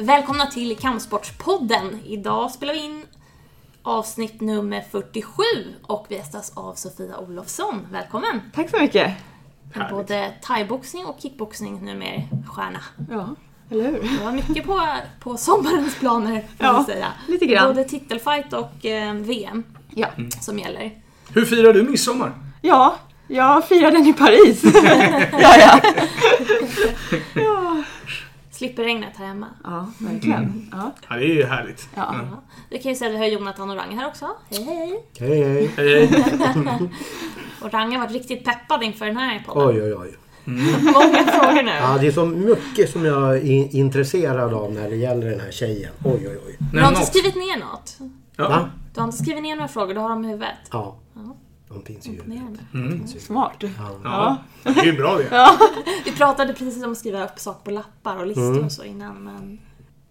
Välkomna till Kampsportspodden. Idag spelar vi in avsnitt nummer 47 och vi gästas av Sofia Olofsson. Välkommen! Tack så mycket. Härligt. Både thaiboxning och kickboxning numera stjärna. Ja, eller hur? Det var mycket på, på sommarens planer, får Ja, man säga. lite grann. Både titelfight och eh, VM Ja. som gäller. Hur firar du midsommar? ja, jag firade den i Paris. ja, ja. ja. Slipper regnet här hemma. ja, verkligen. Ja. Ja, det är ju härligt. Ja. Mm. Vi kan ju säga att vi har Jonathan och Rang här också. Hej hej! Hej hej. Hej, hej. Och Rang har varit riktigt peppad inför den här podden. Oj oj oj. Många frågor nu. Ja, det är så mycket som jag är intresserad av när det gäller den här tjejen. Oj oj oj. Du har inte skrivit ner något? Ja. Va? Du har inte skrivit ner några frågor, du har dem i huvudet? Ja. Ja. De finns ju. Imponerande. Mm. Smart. Ja. Ja, det är ju bra det. Vi pratade precis om att skriva upp saker på lappar och listor Mm. och så innan men...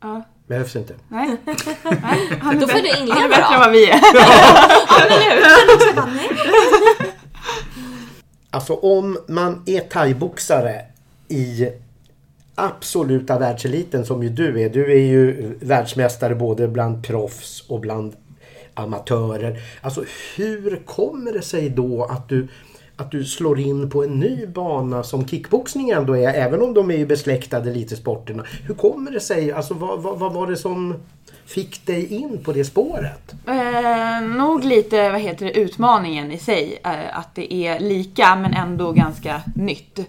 Ja. Behövs inte. Nej. Nej. Han är Då får du inleda Han är bättre än vad vi är. Ja. Alltså om man är thaiboxare i absoluta världseliten som ju du är. Du är ju världsmästare både bland proffs och bland amatörer. Alltså hur kommer det sig då att du, att du slår in på en ny bana som kickboxning ändå är, även om de är ju besläktade lite sporterna. Hur kommer det sig? Alltså vad, vad, vad var det som fick dig in på det spåret? Eh, nog lite, vad heter det, utmaningen i sig. Eh, att det är lika men ändå ganska nytt.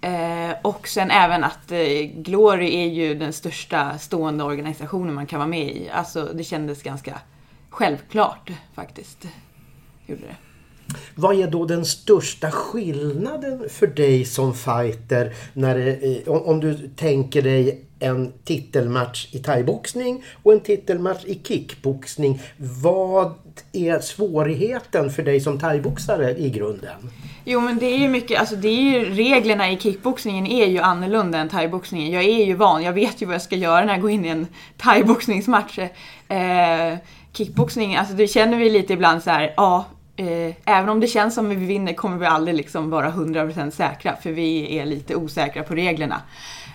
Eh, och sen även att eh, Glory är ju den största stående organisationen man kan vara med i. Alltså det kändes ganska självklart faktiskt. Gjorde det. Vad är då den största skillnaden för dig som fighter när det, eh, om, om du tänker dig en titelmatch i thaiboxning och en titelmatch i kickboxning. Vad är svårigheten för dig som thaiboxare i grunden? Jo men det är ju mycket, alltså det är ju reglerna i kickboxningen är ju annorlunda än thaiboxningen. Jag är ju van, jag vet ju vad jag ska göra när jag går in i en thaiboxningsmatch. Eh, kickboxning, alltså det känner vi lite ibland så här, ja, eh, även om det känns som att vi vinner kommer vi aldrig liksom vara 100% säkra för vi är lite osäkra på reglerna.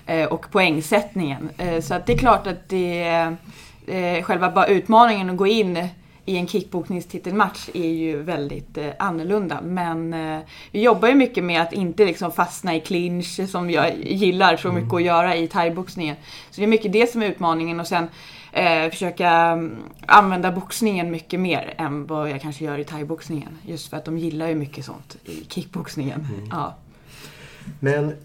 Eh, och poängsättningen. Eh, så att det är klart att det eh, själva bara utmaningen att gå in i en kickboxningstitelmatch är ju väldigt eh, annorlunda. Men eh, vi jobbar ju mycket med att inte liksom fastna i clinch som jag gillar så mycket att göra i thaiboxningen. Så det är mycket det som är utmaningen och sen eh, försöka mm, använda boxningen mycket mer än vad jag kanske gör i thaiboxningen. Just för att de gillar ju mycket sånt i kickboxningen. Ja. Men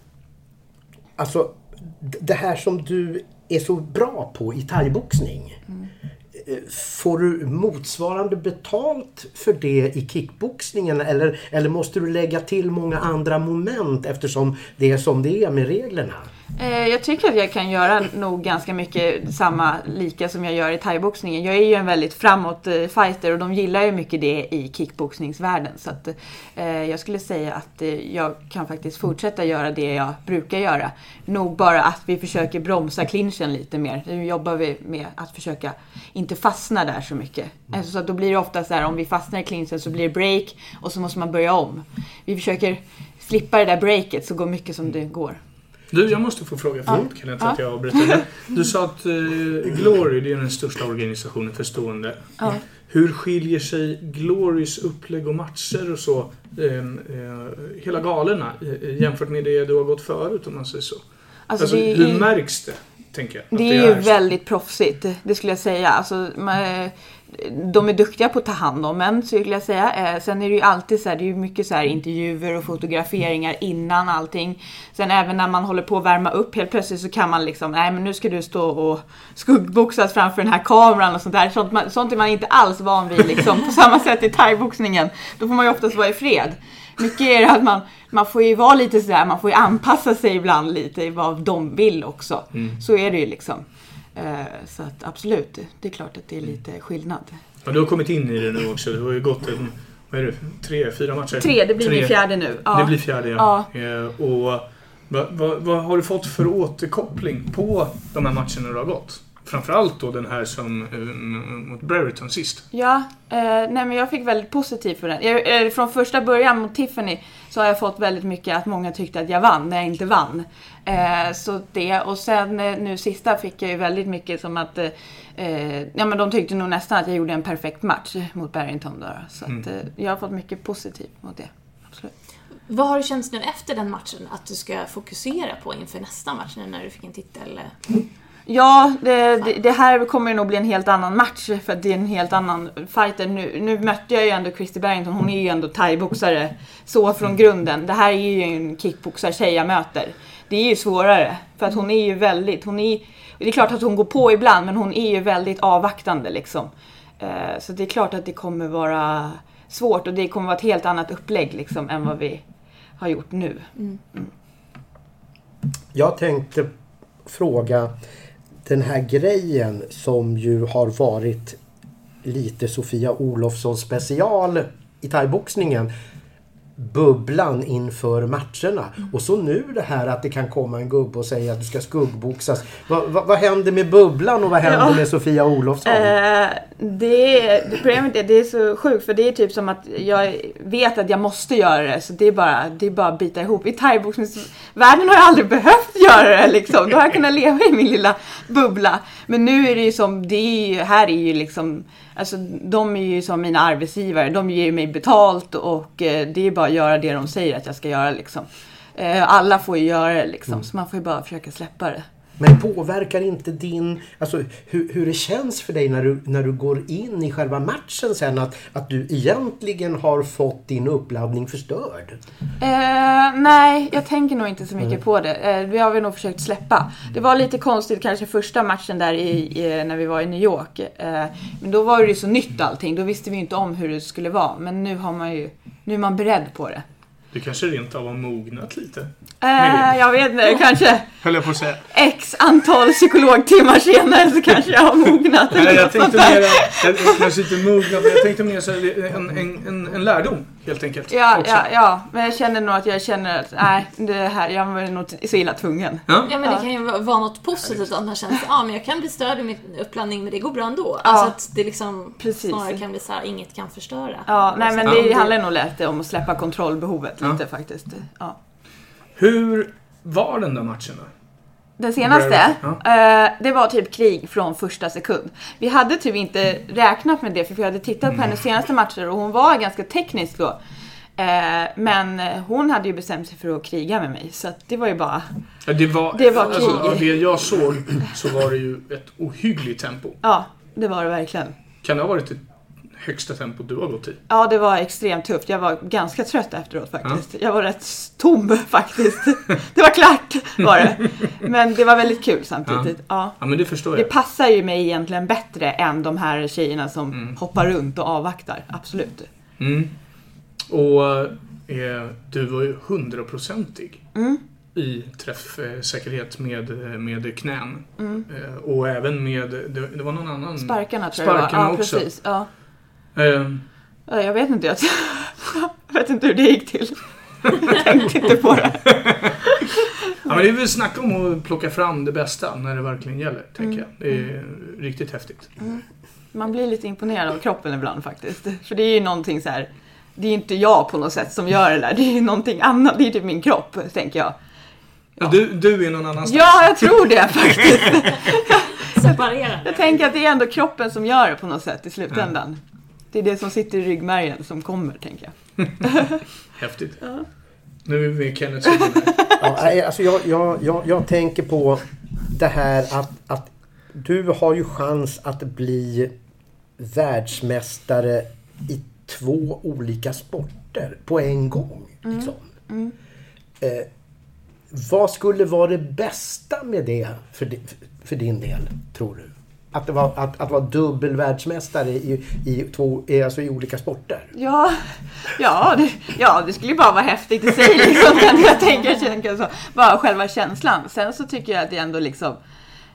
alltså det här som du är så bra på i thaiboxning. eh, Får du motsvarande betalt för det i kickboxningen eller, eller måste du lägga till många andra moment eftersom det är som det är med reglerna? Eh, Jag tycker att jag kan göra nog ganska mycket samma lika som jag gör i thaiboxningen. Jag är ju en väldigt framåt eh, fighter och de gillar ju mycket det i kickboxningsvärlden. Så att, eh, jag skulle säga att eh, jag kan faktiskt fortsätta göra det jag brukar göra. Nog bara att vi försöker bromsa clinchen lite mer. Nu jobbar vi med att försöka inte fastna där så mycket. Eh, Så att då blir det ofta så här om vi fastnar i clinchen så blir det break och så måste man börja om. Vi försöker slippa det där breaket så går mycket som det går. Du, jag måste få fråga. Förlåt Kenneth att jag avbryter. Du sa att eh, Glory, det är den största organisationen för stående. Ja. Hur skiljer sig Glorys upplägg och matcher och så, eh, eh, hela galorna, eh, jämfört med det du har gått förut om man säger så? Alltså, Alltså, det, hur är, märks det? Tänker jag. att det är ju så? väldigt proffsigt, det skulle jag säga. Alltså, man, de är duktiga på att ta hand om en, skulle jag säga. Eh, sen är det ju alltid så här, det är ju mycket så här intervjuer och fotograferingar innan allting. Sen även när man håller på att värma upp, helt plötsligt så kan man liksom, nej men nu ska du stå och skuggboxas framför den här kameran och sånt där. Sånt, man, sånt är man inte alls van vid liksom, på samma sätt i thaiboxningen. Då får man ju oftast vara i fred. Mycket är det att man, man får ju vara lite sådär, man får ju anpassa sig ibland lite i vad de vill också. Så är det ju liksom. Eh, Så att absolut, det är klart att det är lite skillnad. Ja, du har kommit in i det nu också. Det har ju gått en, vad är det, tre, fyra matcher? Tre, det blir min fjärde nu. Ja. Det blir fjärde, ja. Eh, Och vad, vad, vad har du fått för återkoppling på de här matcherna du har gått? Framförallt då den här som eh, mot Brereton sist. Ja, eh, nej men jag fick väldigt positivt för den. Jag, eh, från första början mot Tiffany så har jag fått väldigt mycket att många tyckte att jag vann när jag inte vann. Eh, så det, och sen eh, nu sista fick jag ju väldigt mycket som att eh, ja men de tyckte nog nästan att jag gjorde en perfekt match mot Barrington då. Så att eh, jag har fått mycket positivt mot det. Absolut. Vad har det känts nu efter den matchen att du ska fokusera på inför nästa match nu när du fick en titel? Ja, det, det, det här kommer ju nog bli en helt annan match för att det är en helt annan fighter. Nu, nu mötte jag ju ändå Christy Barrington, hon är ju ändå thaiboxare så från grunden. Det här är ju en kickboxar-tjej jag möter. Det är ju svårare för att hon är ju väldigt, hon är, det är klart att hon går på ibland men hon är ju väldigt avvaktande liksom. Eh, Så det är klart att det kommer vara svårt och det kommer vara ett helt annat upplägg liksom än vad vi har gjort nu. Jag tänkte fråga den här grejen som ju har varit lite Sofia Olofsson special i thaiboxningen. Bubblan inför matcherna. Och så nu det här att det kan komma en gubbe och säga att du ska skuggboxas. Vad, vad, vad händer med bubblan och vad händer Ja. med Sofia Olofsson? Eh, det, är- det, problemet är, det är så sjukt för det är typ som att jag vet att jag måste göra det så det är bara, det är bara att bita ihop. I thaiboxningsvärlden har jag aldrig behövt göra det liksom. Då har jag kunnat leva i min lilla bubbla. Men nu är det ju som, det är ju, här är ju liksom, alltså de är ju som mina arbetsgivare. De ger mig betalt och eh, det är bara att göra det de säger att jag ska göra liksom. Eh, alla får ju göra det liksom, så man får ju bara försöka släppa det. Men påverkar inte din... Alltså hur, hur det känns för dig när du, när du går in i själva matchen sen att, att du egentligen har fått din uppladdning förstörd? Eh, nej, jag tänker nog inte så mycket på det. Eh, vi har väl nog försökt släppa. Det var lite konstigt kanske första matchen där i, i, när vi var i New York. Eh, men då var det ju så nytt allting. Då visste vi ju inte om hur det skulle vara. Men nu har man ju, nu är man beredd på det. Du kanske rent av har mognat lite. Eh, jag vet inte, kanske Höll jag på att säga. x antal psykologtimmar senare så kanske jag har mognat. Nej, jag tänkte mer, jag, jag kanske inte mognat, men jag tänkte mer så här, en, en, en, en lärdom helt enkelt. Ja, också. ja, ja, men jag känner nog att jag känner att nej, det här, jag var nog så illa tvungen. Ja. Ja men det Ja. kan ju vara något positivt att man känner att ah, men jag kan bli störd i min uppladdning men det går bra ändå. Alltså att det liksom Precis. snarare kan bli så här, inget kan förstöra. Ja, nej men Ja. det handlar nog lite om att släppa kontrollbehovet Ja. lite faktiskt. Ja. Hur var den där matchen då? Den senaste, Ja. eh, det var typ krig från första sekund. Vi hade typ inte räknat med det för vi hade tittat på hennes senaste matcher och hon var ganska teknisk då. Eh, men hon hade ju bestämt sig för att kriga med mig så det var ju bara, Ja, det var, Det var alltså, krig. av det jag såg så var det ju ett ohyggligt tempo. ja det var det verkligen. Kan det ha varit det högsta tempot du har gått i? Ja, det var extremt tufft. Jag var ganska trött efteråt faktiskt. Jag var rätt tom faktiskt. Det var klart, var det. Men det var väldigt kul samtidigt. Ja. Ja, men det förstår Det jag. passar ju mig egentligen bättre än de här tjejerna som hoppar runt och avvaktar. Absolut. Mm. Och eh, du var ju hundraprocentig Mm. i träffsäkerhet med, med knän. Mm. Eh, och även med, det, det var någon annan... Sparkarna tror jag det var. Sparkarna Ja, också. precis. Ja. Eh, Ja, Jag vet inte. Jag jag vet inte hur det gick till. Jag tänkte inte på det. ja, men det är väl snacka om att plocka fram det bästa när det verkligen gäller, tänker Mm. jag. Det är riktigt häftigt. Man blir lite imponerad av kroppen ibland faktiskt. För det är ju någonting så här. Det är inte jag på något sätt som gör det där. Det är ju någonting annat. Det är ju typ min kropp, tänker jag. Ja. Du, du är någon annanstans. Ja, jag tror det faktiskt. Separera. Jag tänker att det är ändå kroppen som gör det på något sätt i slutändan. Det är det som sitter i ryggmärgen som kommer, tänker jag. Häftigt. Ja. Nu är vi med Kenneth. Ja, alltså jag, jag, jag, jag tänker på det här att, att du har ju chans att bli världsmästare i två olika sporter på en gång. Liksom. Eh, vad skulle vara det bästa med det för, di- för din del, tror du? Att, det var, att, att vara dubbelvärldsmästare i, i, två, alltså i olika sporter? Ja, ja, det, ja, det skulle ju bara vara häftigt i sig liksom, kan jag tänka så. Bara själva känslan. Sen så tycker jag att det ändå liksom,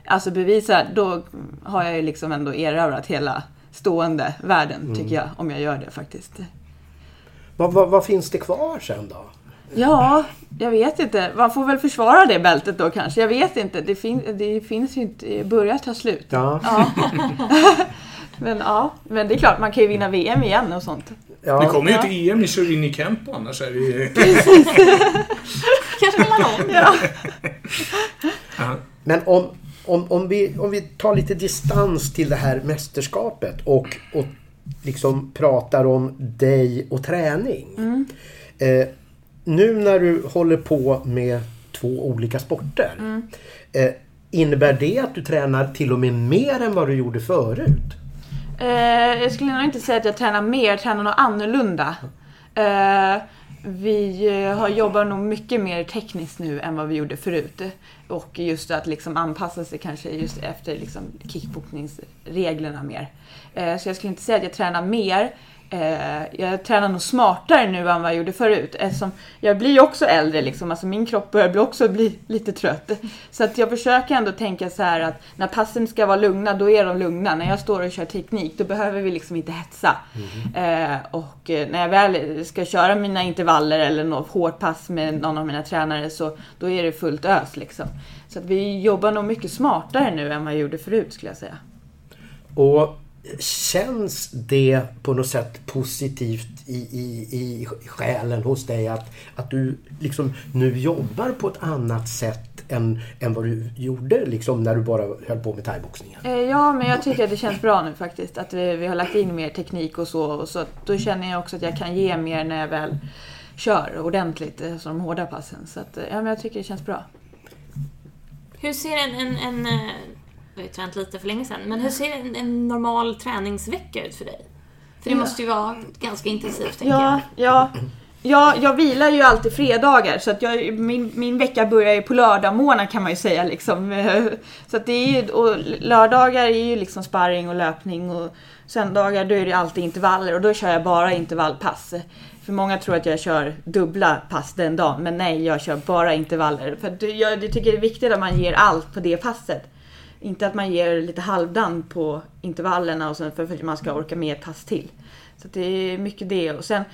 alltså bevisa, då har jag ju liksom ändå erövrat hela stående världen, tycker jag, om jag gör det faktiskt. Vad, vad, vad finns det kvar sen då? Ja, jag vet inte. Man får väl försvara det bältet då kanske. Jag vet inte. Det, fin det finns ju inte, det börjar ta slut. Ja. Ja. men ja, men det är klart man kan ju vinna VM igen och sånt. Ja. Vi kommer ju Ja. till EM, ni kör in i Kempo annars är vi... Kanske kollar om. Ja. Ja. Men om, om, om, vi, om vi tar lite distans till det här mästerskapet och, och liksom pratar om dig och träning. Eh, nu när du håller på med två olika sporter. Eh, innebär det att du tränar till och med mer än vad du gjorde förut? Eh, jag skulle nog inte säga att jag tränar mer, jag tränar nog annorlunda. Eh, vi eh, har jobbat nog mycket mer tekniskt nu än vad vi gjorde förut. Och just att liksom anpassa sig kanske just efter liksom kickboxningsreglerna mer. Eh, så jag skulle inte säga att jag tränar mer. Eh, jag tränar nog smartare nu än vad jag gjorde förut. Eftersom jag blir ju också äldre liksom. Alltså min kropp börjar bli också bli lite trött. Så att jag försöker ändå tänka så här att när passen ska vara lugna, då är de lugna. När jag står och kör teknik, då behöver vi liksom inte hetsa. Eh, och eh, när jag väl ska köra mina intervaller eller något hårt pass med någon av mina tränare så då är det fullt ös liksom. Så att vi jobbar nog mycket smartare nu än vad jag gjorde förut skulle jag säga. Och känns det på något sätt positivt i, i, i själen hos dig att, att du liksom nu jobbar på ett annat sätt än, än vad du gjorde liksom när du bara höll på med thaiboxningen? Eh, Ja, men jag tycker att det känns bra nu faktiskt. Att vi, vi har lagt in mer teknik och så. Och så då känner jag också att jag kan ge mer när jag väl kör ordentligt, eh, så de hårda passen. Så att, eh, ja, men jag tycker det känns bra. Hur ser en, en, en jag har ju tränat lite för länge sedan, men hur ser en, en normal träningsvecka ut för dig? För det måste ju vara ganska intensivt, tänker Ja, ja. Ja, jag vilar ju alltid fredagar så att jag, min, min vecka börjar ju på lördagmorgnar kan man ju säga liksom. Så att det är ju, och lördagar är ju liksom sparring och löpning och söndagar då är det alltid intervaller och då kör jag bara intervallpass. För många tror att jag kör dubbla pass den dagen men nej, jag kör bara intervaller. För jag, jag tycker det är viktigt att man ger allt på det passet. Inte att man ger lite halvdant på intervallerna och sen för att man ska orka med ett pass till. Så det är mycket det. Och sen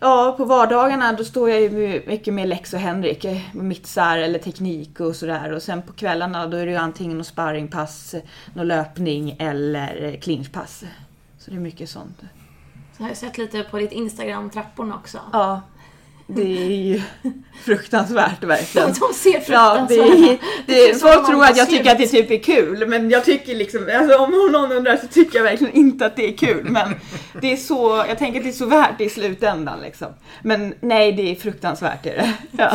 Ja, på vardagarna då står jag ju mycket med Lex och Henrik, eh, mittsar eller teknik och sådär. Och sen på kvällarna då är det ju antingen något sparringpass, någon löpning eller eh, clinchpass. Så det är mycket sånt. Så har jag sett lite på ditt Instagram-trapporna också. Ja, det är ju fruktansvärt verkligen. De ser Ja, fruktansvärda det, är- det, folk att tror att jag tycker att det typ är kul, men jag tycker liksom, alltså om någon undrar så tycker jag verkligen inte att det är kul. Men det är så, jag tänker att det är så värt det i slutändan liksom. Men nej, det är fruktansvärt är det. Ja,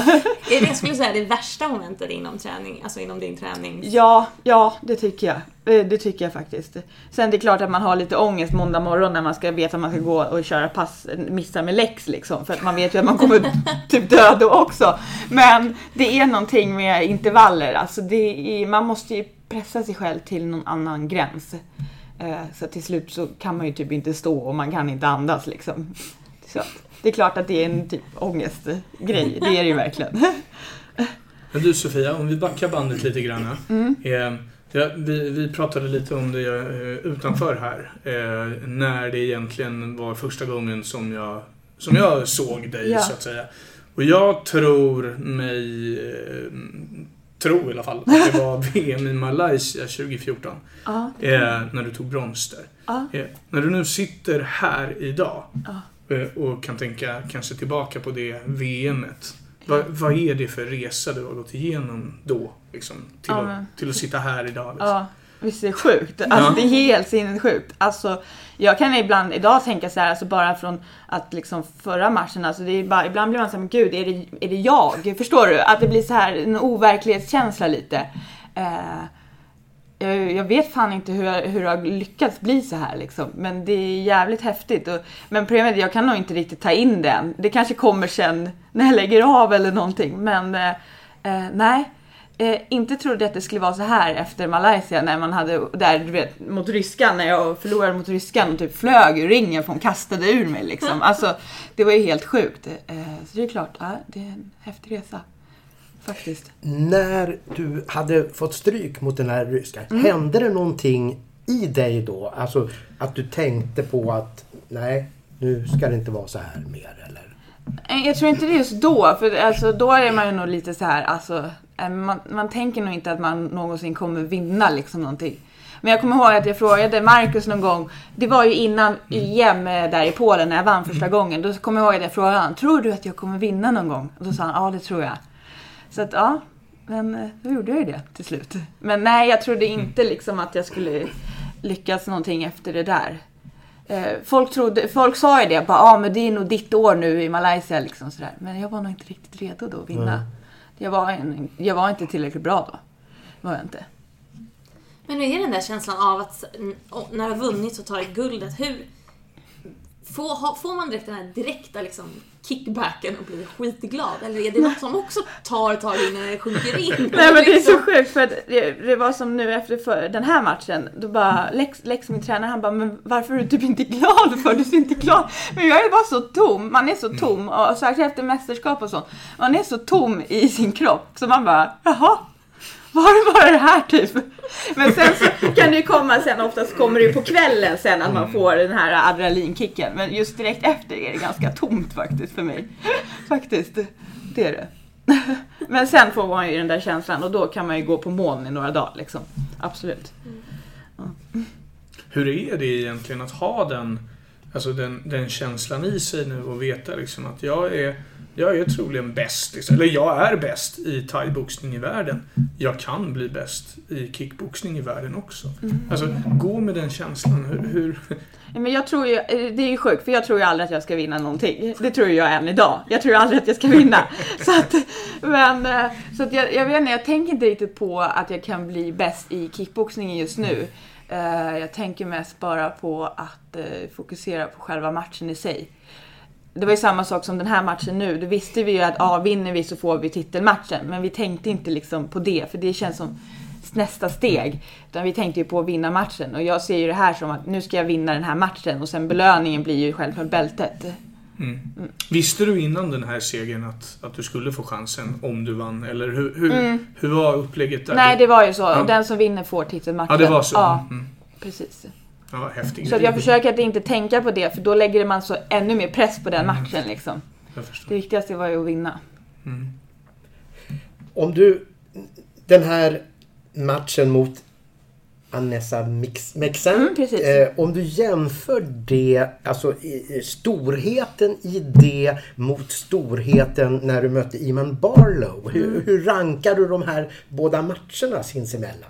Är det, jag skulle säga, det värsta momentet inom träning, alltså inom din träning? ja, ja det tycker jag. Eh, Det tycker jag faktiskt. Sen det är klart att man har lite ångest måndag morgon när man ska veta att man ska gå och köra pass, missa med läx liksom. För att man vet ju att man kommer typ dö då också. Men det är någonting med intervaller. Alltså det är, man måste ju pressa sig själv till någon annan gräns. Eh, Så till slut så kan man ju typ inte stå och man kan inte andas liksom. Så det är klart att det är en typ ångestgrej. Det är det ju verkligen. Men du Sofia, om vi backar bandet lite grann. Mm. Eh, ja, vi, vi pratade lite om det eh, utanför här. Eh, när det egentligen var första gången som jag, som jag såg dig Ja. så att säga. Och jag tror mig... Eh, tror i alla fall att det var VM i Malaysia 2014. Ja, Eh, när du tog brons där. ja. Eh, när du nu sitter här idag eh, och kan tänka kanske tillbaka på det VMet. Vad, vad är det för resa du har gått igenom då? Liksom, till, Ja, men- att, till att sitta här idag? Liksom. Ja, visst är det sjukt? Alltså det är helt sinnessjukt. Alltså, jag kan ibland idag tänka så här, alltså bara från att liksom förra matchen, alltså det är bara, ibland blir man såhär, men gud, är det, är det jag? Förstår du? Att det blir så här en overklighetskänsla lite. Eh, jag, jag vet fan inte hur, jag, hur det har lyckats bli så här liksom. Men det är jävligt häftigt. Och, men problemet är att jag kan nog inte riktigt ta in det än. Det kanske kommer sen när jag lägger av eller någonting. Men eh, eh, nej. Eh, inte trodde att det skulle vara så här efter Malaysia när man hade, där du vet, mot ryskan, när jag förlorade mot ryskan och typ flög ur ringen för hon kastade ur mig liksom. Alltså, det var ju helt sjukt. Eh, så det är klart, ja, det är en häftig resa. Faktiskt. När du hade fått stryk mot den här ryska, hände det någonting i dig då? Alltså att du tänkte på att nej, nu ska det inte vara så här mer eller? Eh, Jag tror inte det är just då, för alltså, då är man ju nog lite så här, alltså, man, man tänker nog inte att man någonsin kommer vinna liksom någonting. Men jag kommer ihåg att jag frågade Marcus någon gång, det var ju innan EM eh, där i Polen när jag vann första gången. Då kommer jag ihåg att jag frågade honom, tror du att jag kommer vinna någon gång? Och då sa han, ja det tror jag. Så att ja, men eh, då gjorde jag ju det till slut. Men nej, jag trodde inte liksom att jag skulle lyckas någonting efter det där. Eh, Folk, trodde, folk sa ju det, bara, ah, men det är nog ditt år nu i Malaysia. Liksom, sådär. Men jag var nog inte riktigt redo då att vinna. Jag, var en, jag var inte tillräckligt bra då. Var jag inte. Men hur är den där känslan av att när du har vunnit och tagit guldet, hur... Får, får man direkt den här direkta liksom, kickbacken och blir skitglad? Eller är det något som också tar ett tag innan det sjunker in? Nej men det är så sjukt för det, det var som nu efter för den här matchen. Då bara Lex, Lex min tränare han bara men varför är du typ inte glad för? Du ser inte glad. Men jag är bara så tom. Man är så tom och särskilt efter mästerskap och så. Man är så tom i sin kropp så man bara jaha. Var var det här typ? Men sen så kan det ju komma sen, oftast kommer det ju på kvällen sen att man får den här adrenalinkicken. Men just direkt efter är det ganska tomt faktiskt för mig. Faktiskt, det är det. Men sen får man ju den där känslan och då kan man ju gå på moln i några dagar liksom. Absolut. Hur är det egentligen att ha den, alltså den, den känslan i sig nu och veta liksom att jag är, jag är troligen bäst. Liksom. Eller jag är bäst i thaiboxning i världen. Jag kan bli bäst i kickboxning i världen också. Alltså, gå med den känslan. Hur, hur, Men jag tror ju, det är ju sjukt för jag tror ju aldrig att jag ska vinna någonting. Det tror jag än idag. Jag tror aldrig att jag ska vinna. Så att, men, eh, så att jag, jag vet inte, jag tänker inte riktigt på att jag kan bli bäst i kickboxningen just nu. Eh, Jag tänker mest bara på att eh, fokusera på själva matchen i sig. Det var ju samma sak som den här matchen nu. Då visste vi ju att ah, vinner vi så får vi titelmatchen. Men vi tänkte inte liksom på det, för det känns som nästa steg. Utan vi tänkte ju på att vinna matchen. Och jag ser ju det här som att nu ska jag vinna den här matchen och sen belöningen blir ju självklart bältet. mm. Visste du innan den här segern att, att du skulle få chansen om du vann? Eller hur, hur, hur var upplägget där? Nej, det var ju så. Ja. Den som vinner får titelmatchen. Ja, det var så. Ja, Mm. precis. Ja, häftigt. Så att jag försöker att inte tänka på det, för då lägger man så ännu mer press på den matchen liksom. Det viktigaste var ju att vinna. Mm. Om du... Den här matchen mot Anessa Mix- Mexen. Mm, eh, om du jämför det, alltså i, storheten i det mot storheten när du mötte Iman Barlow. Hur, Mm. hur rankar du de här båda matcherna sinsemellan?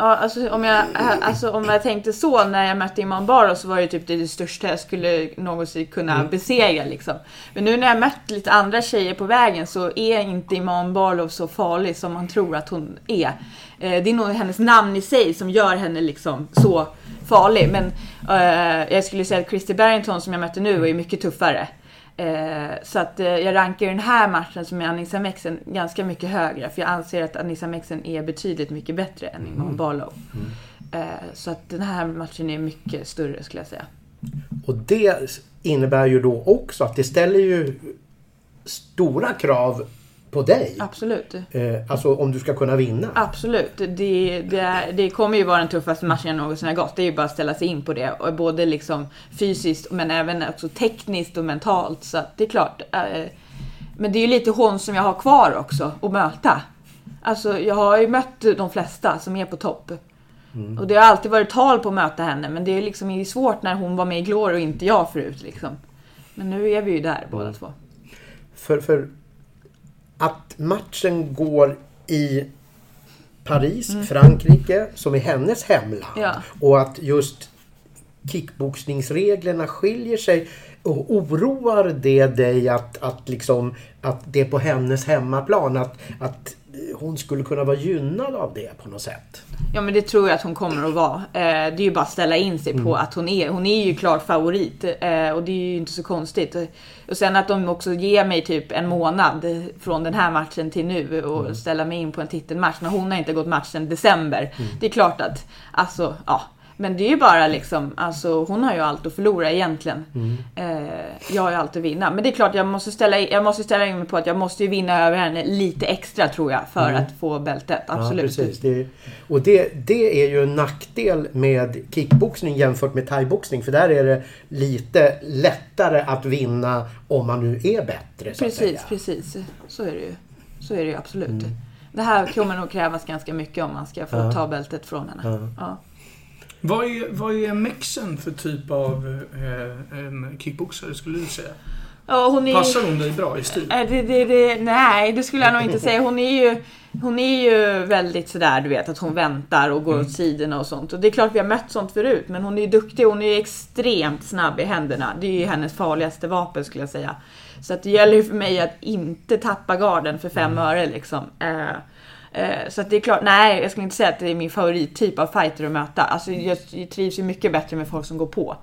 Ja, alltså om jag, alltså om jag tänkte så när jag mötte Imam Barrow så var det typ det, det största jag skulle någonsin kunna besegra liksom. Men nu när jag mött lite andra tjejer på vägen så är inte Imam Barlow så farlig som man tror att hon är. Eh, det är nog hennes namn i sig som gör henne liksom så farlig. Men eh, jag skulle säga att Christy Barrington som jag mötte nu är mycket tuffare. Eh, så att eh, jag rankar den här matchen som är Anissa Mexen ganska mycket högre. För jag anser att Anissa Mexen är betydligt mycket bättre än Imam Barlow. Eh, så att den här matchen är mycket större skulle jag säga. Och det innebär ju då också att det ställer ju stora krav på dig. Absolut. Eh, alltså om du ska kunna vinna. Absolut. Det, det, det kommer ju vara den tuffaste matchen jag någonsin har gått. Det är ju bara att ställa sig in på det. Och både liksom fysiskt men även också tekniskt och mentalt. Så att det är klart. Eh, men det är ju lite hon som jag har kvar också att möta. Alltså jag har ju mött de flesta som är på topp. Och det har alltid varit tal på att möta henne. Men det är liksom är svårt när hon var med i Glory och inte jag förut liksom. Men nu är vi ju där båda två. För, för att matchen går i Paris, Frankrike, som är hennes hemland. Ja. Och att just kickboxningsreglerna skiljer sig. Och oroar det dig att, att, liksom, att det är på hennes hemmaplan? Att, att hon skulle kunna vara gynnad av det på något sätt? Ja men det tror jag att hon kommer att vara. Eh, det är ju bara att ställa in sig på att hon är, hon är ju klart favorit. Eh, och det är ju inte så konstigt. Och sen att de också ger mig typ en månad från den här matchen till nu och ställa mig in på en titelmatch när hon har inte gått match sedan december. Det är klart att, alltså ja. Men det är ju bara liksom, alltså hon har ju allt att förlora egentligen. Eh, jag har ju allt att vinna. Men det är klart, jag måste, ställa, jag måste ställa in mig på att jag måste ju vinna över henne lite extra tror jag för att få bältet. Absolut. Ja, precis. Det, och det, det är ju en nackdel med kickboxning jämfört med thaiboxning. För där är det lite lättare att vinna om man nu är bättre. Så. Precis, precis. Så är det ju. Så är det ju absolut. Det här kommer nog krävas ganska mycket om man ska få Ja. ta bältet från henne. Ja. Vad är, vad är Mexen för typ av eh, kickboxare skulle du säga? Ja, hon är Passar hon dig bra i stil? Äh, Det, det, det, nej, det skulle jag nog inte säga. Hon är ju, hon är ju väldigt sådär, du vet, att hon väntar och går åt sidorna och sånt. Och det är klart vi har mött sånt förut, men hon är ju duktig. Hon är ju extremt snabb i händerna. Det är ju hennes farligaste vapen skulle jag säga. Så att det gäller ju för mig att inte tappa garden för fem öre liksom. Eh, eh, så att det är klart, nej, jag skulle inte säga att det är min favorittyp av fighter att möta. Alltså jag, trivs ju mycket bättre med folk som går på.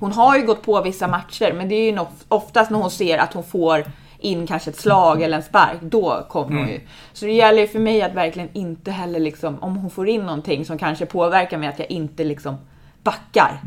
Hon har ju gått på vissa matcher, men det är ju oftast när hon ser att hon får in kanske ett slag eller en spark, då kommer hon ju. Så det gäller ju för mig att verkligen inte heller liksom, om hon får in någonting som kanske påverkar mig, att jag inte liksom backar.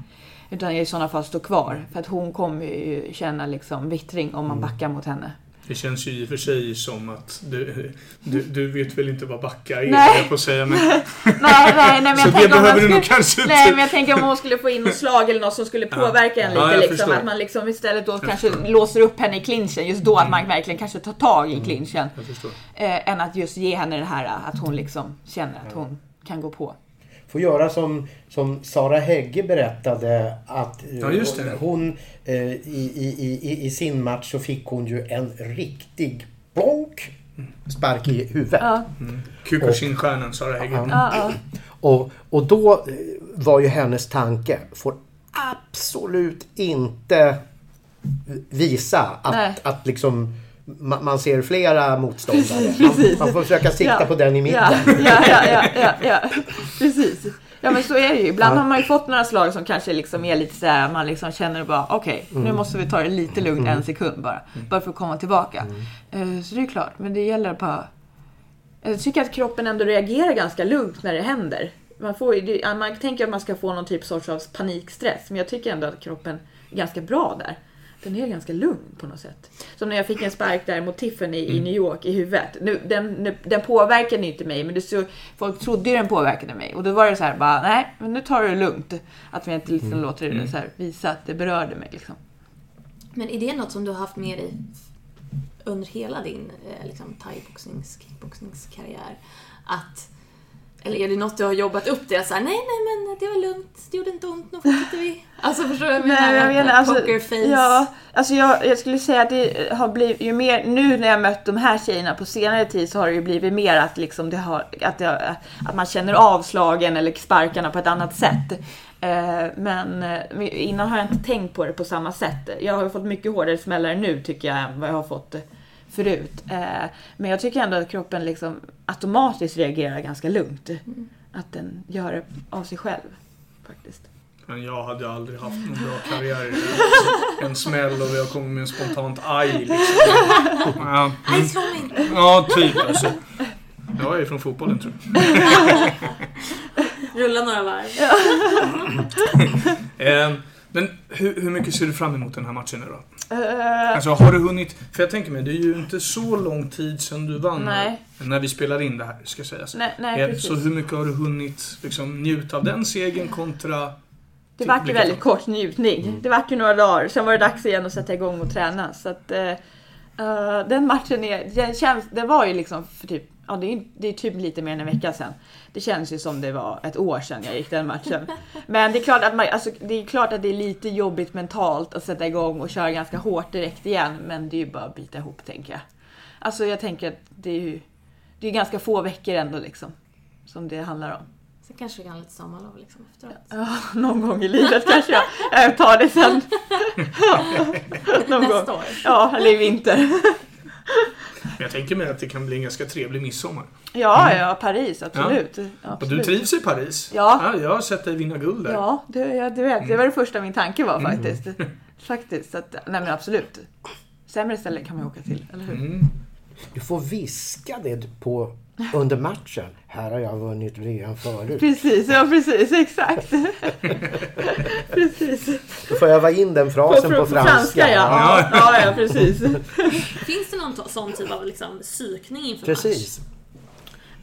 Utan jag i sådana fall står kvar. För att hon kommer ju känna liksom vittring om man backar mot henne. Det känns ju i och för sig som att du, du, du vet väl inte vad backar är, Nej. jag säga. Men, Nej, nej, nej men så jag det om man behöver du nog kanske inte... Nej men jag tänker om hon skulle få in något slag eller något som skulle påverka en Ja, lite jag liksom. förstår. Att man liksom istället då kanske låser upp henne i clinchen. Just då att man verkligen kanske tar tag i clinchen. Jag förstår. Eh, än att just ge henne det här att hon liksom känner att hon kan gå på. Får göra som, som Sara Hägge berättade att eh, Ja, just det. hon eh, i, i, i, i sin match så fick hon ju en riktig blonk spark i huvudet. Ja, Kukushin-stjärnan Sara Häggen. ja, ja. Och, och då eh, var ju hennes tanke, får absolut inte visa Nej. att, att liksom man ser flera motståndare. Man, man får försöka sikta Ja. på den i mitten. Ja, ja, ja, ja. Precis. Ja men så är det ju. Ibland har man ju fått några slag som kanske liksom är lite såhär, man liksom känner bara okej, nu Mm. måste vi ta det lite lugnt en sekund bara. Bara för att komma tillbaka. Mm. Eh, Så det är klart, men det gäller bara... Jag tycker att kroppen ändå reagerar ganska lugnt när det händer. Man, får, man tänker att man ska få någon typ sorts av panikstress, men jag tycker ändå att kroppen är ganska bra där. Den är ganska lugn på något sätt. Som när jag fick en spark där mot Tiffany i New York i huvudet. Nu, den, den påverkade inte mig, men det så, folk trodde ju den påverkade mig. Och då var det så här bara, nej, men nu tar du det lugnt. Att vi inte liksom låter det så här, visa att det berörde mig. Liksom. Men är det något som du har haft med dig under hela din eh, liksom, thaiboxnings, kickboxningskarriär? Att, eller är det något du har jobbat upp det? Såhär, nej, nej, men det var lugnt, det gjorde inte ont, nu fortsätter vi. Alltså förstår du vad jag menar? Nej, jag Att, menar, alltså, Pokerface. ja, alltså jag, jag skulle säga att det har blivit, ju mer, nu när jag mött de här tjejerna på senare tid så har det ju blivit mer att, liksom det har, att, det, att man känner avslagen eller sparkarna på ett annat sätt. Eh, men eh, innan har jag inte tänkt på det på samma sätt. Jag har fått mycket hårdare smällare nu tycker jag än vad jag har fått förut. Eh, men jag tycker ändå att kroppen liksom automatiskt reagerar ganska lugnt. Att den gör det av sig själv. Faktiskt. Men jag hade aldrig haft någon bra karriär. En smäll och jag kommer med en spontant aj liksom. Ja, Nej, slå mig inte. ja typ alltså. Jag är från fotbollen tror jag. Rulla några varv. Eh, Men hur, hur mycket ser du fram emot den här matchen nu då? Eh, Alltså har du hunnit... För jag tänker mig, det är ju inte så lång tid sedan du vann. Nej. När vi spelar in det här, ska sägas. nej, nej, Eh, precis. Så hur mycket har du hunnit liksom, njuta av den segern kontra... Det vart ju väldigt kort njutning. Det vart ju några dagar, sen var det dags igen att sätta igång och träna. Så att, eh, den matchen är, det, känns, det var ju liksom för typ, ja det är, det är typ lite mer än en vecka sedan. Det känns ju som det var ett år sedan jag gick den matchen. Men det är klart att, man, alltså, det, är klart att det är lite jobbigt mentalt att sätta igång och köra ganska hårt direkt igen. Men det är ju bara att bita ihop tänker jag. Alltså jag tänker att det är ju det är ganska få veckor ändå liksom. Som det handlar om. Sen kanske vi kan ha lite sommarlov liksom efteråt. Ja, någon gång i livet kanske jag, jag tar det sen. någon gång. Nästa år. Ja, eller i vinter. Men jag tänker mig att det kan bli en ganska trevlig midsommar. Ja, ja, Paris, absolut. Och du absolut. trivs i Paris? Ja. Jag har sett dig vinna guld där. Ja, det, ja, du vet, det var det första min tanke var Mm. faktiskt. Faktiskt, så att, nej men absolut. Sämre ställen kan man åka till, eller hur? Mm. Du får viska det på, under matchen. Här har jag vunnit VM förut. Precis, ja precis, exakt. precis. Då får jag öva in den frasen på, franska. ja. Ja, ja, ja precis. Finns det någon sån typ av liksom, psykning inför Precis.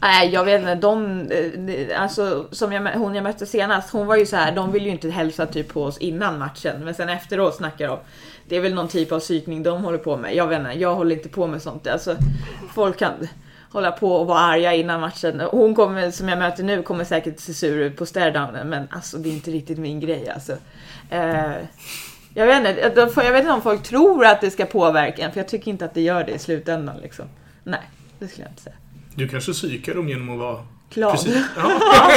Nej, jag vet inte. De, eh, alltså, som jag, hon jag mötte senast, hon var ju så här. de vill ju inte hälsa typ på oss innan matchen. Men sen efteråt snackar de. Det är väl någon typ av psykning de håller på med. Jag vet inte, jag håller inte på med sånt. Alltså, folk kan hålla på och vara arga innan matchen. Hon kommer, som jag möter nu, kommer säkert se sur ut på staredownen. Men alltså det är inte riktigt min grej alltså. Eh, jag vet inte, jag vet inte om folk tror att det ska påverka en. För jag tycker inte att det gör det i slutändan liksom. Nej, det skulle jag inte säga. Du kanske psykar dem genom att vara... Glad. Precis. Ja.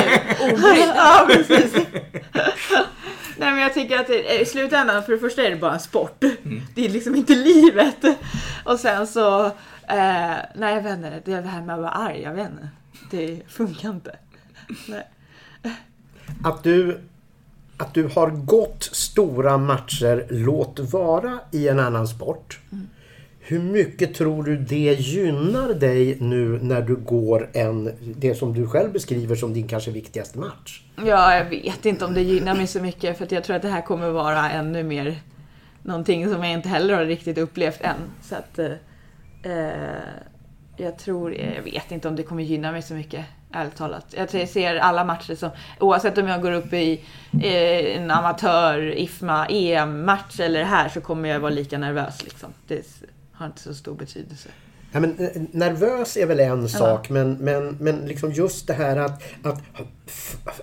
ja, precis. Nej men jag tycker att det, i slutändan, för det första är det bara en sport. Det är liksom inte livet. Och sen så, eh, nej jag vet inte, det här med att vara arg, jag vet inte. Det funkar inte. Nej. Att du, att du har gått stora matcher, låt vara i en annan sport. Hur mycket tror du det gynnar dig nu när du går en, det som du själv beskriver som din kanske viktigaste match? Ja, jag vet inte om det gynnar mig så mycket för att jag tror att det här kommer vara ännu mer någonting som jag inte heller har riktigt upplevt än. Så att eh, eh jag tror, jag vet inte om det kommer gynna mig så mycket, ärligt talat. Jag jag ser alla matcher som, oavsett om jag går upp i eh, en amatör, IFMA, EM-match eller här så kommer jag vara lika nervös liksom. Det har inte så stor betydelse. Ja, men, eh, nervös är väl en sak men, men, men liksom just det här att, att,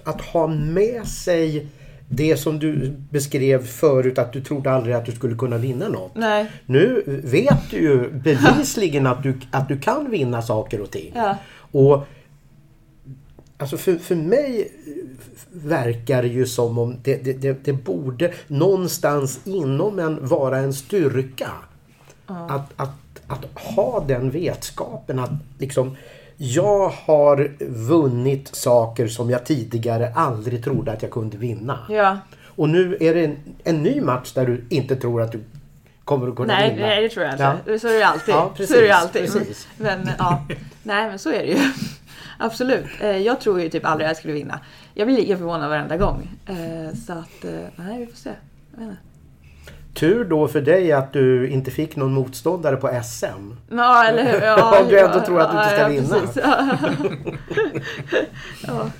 att ha med sig det som du beskrev förut att du trodde aldrig att du skulle kunna vinna något. Nej. Nu vet du ju bevisligen att du, att du kan vinna saker och ting. Ja. Och Alltså för, för mig verkar det ju som om det, det, det, det borde någonstans inom en vara en styrka. Att, att, att ha den vetskapen att liksom jag har vunnit saker som jag tidigare aldrig trodde att jag kunde vinna. Ja. Och nu är det en, en ny match där du inte tror att du kommer att kunna Nej, vinna. nej, det tror jag inte. Ja. Så är det alltid. Ja, precis, så är det alltid. precis. Men ja, nej men så är det ju. Absolut. Eh, Jag tror ju typ aldrig jag skulle vinna. Jag blir lika förvånad varenda gång. Eh, Så att, eh, nej vi får se. Tur då för dig att du inte fick någon motståndare på SM. Ja, eller hur? Ja, Om du ändå tror att du inte ska ja, vinna. Ja.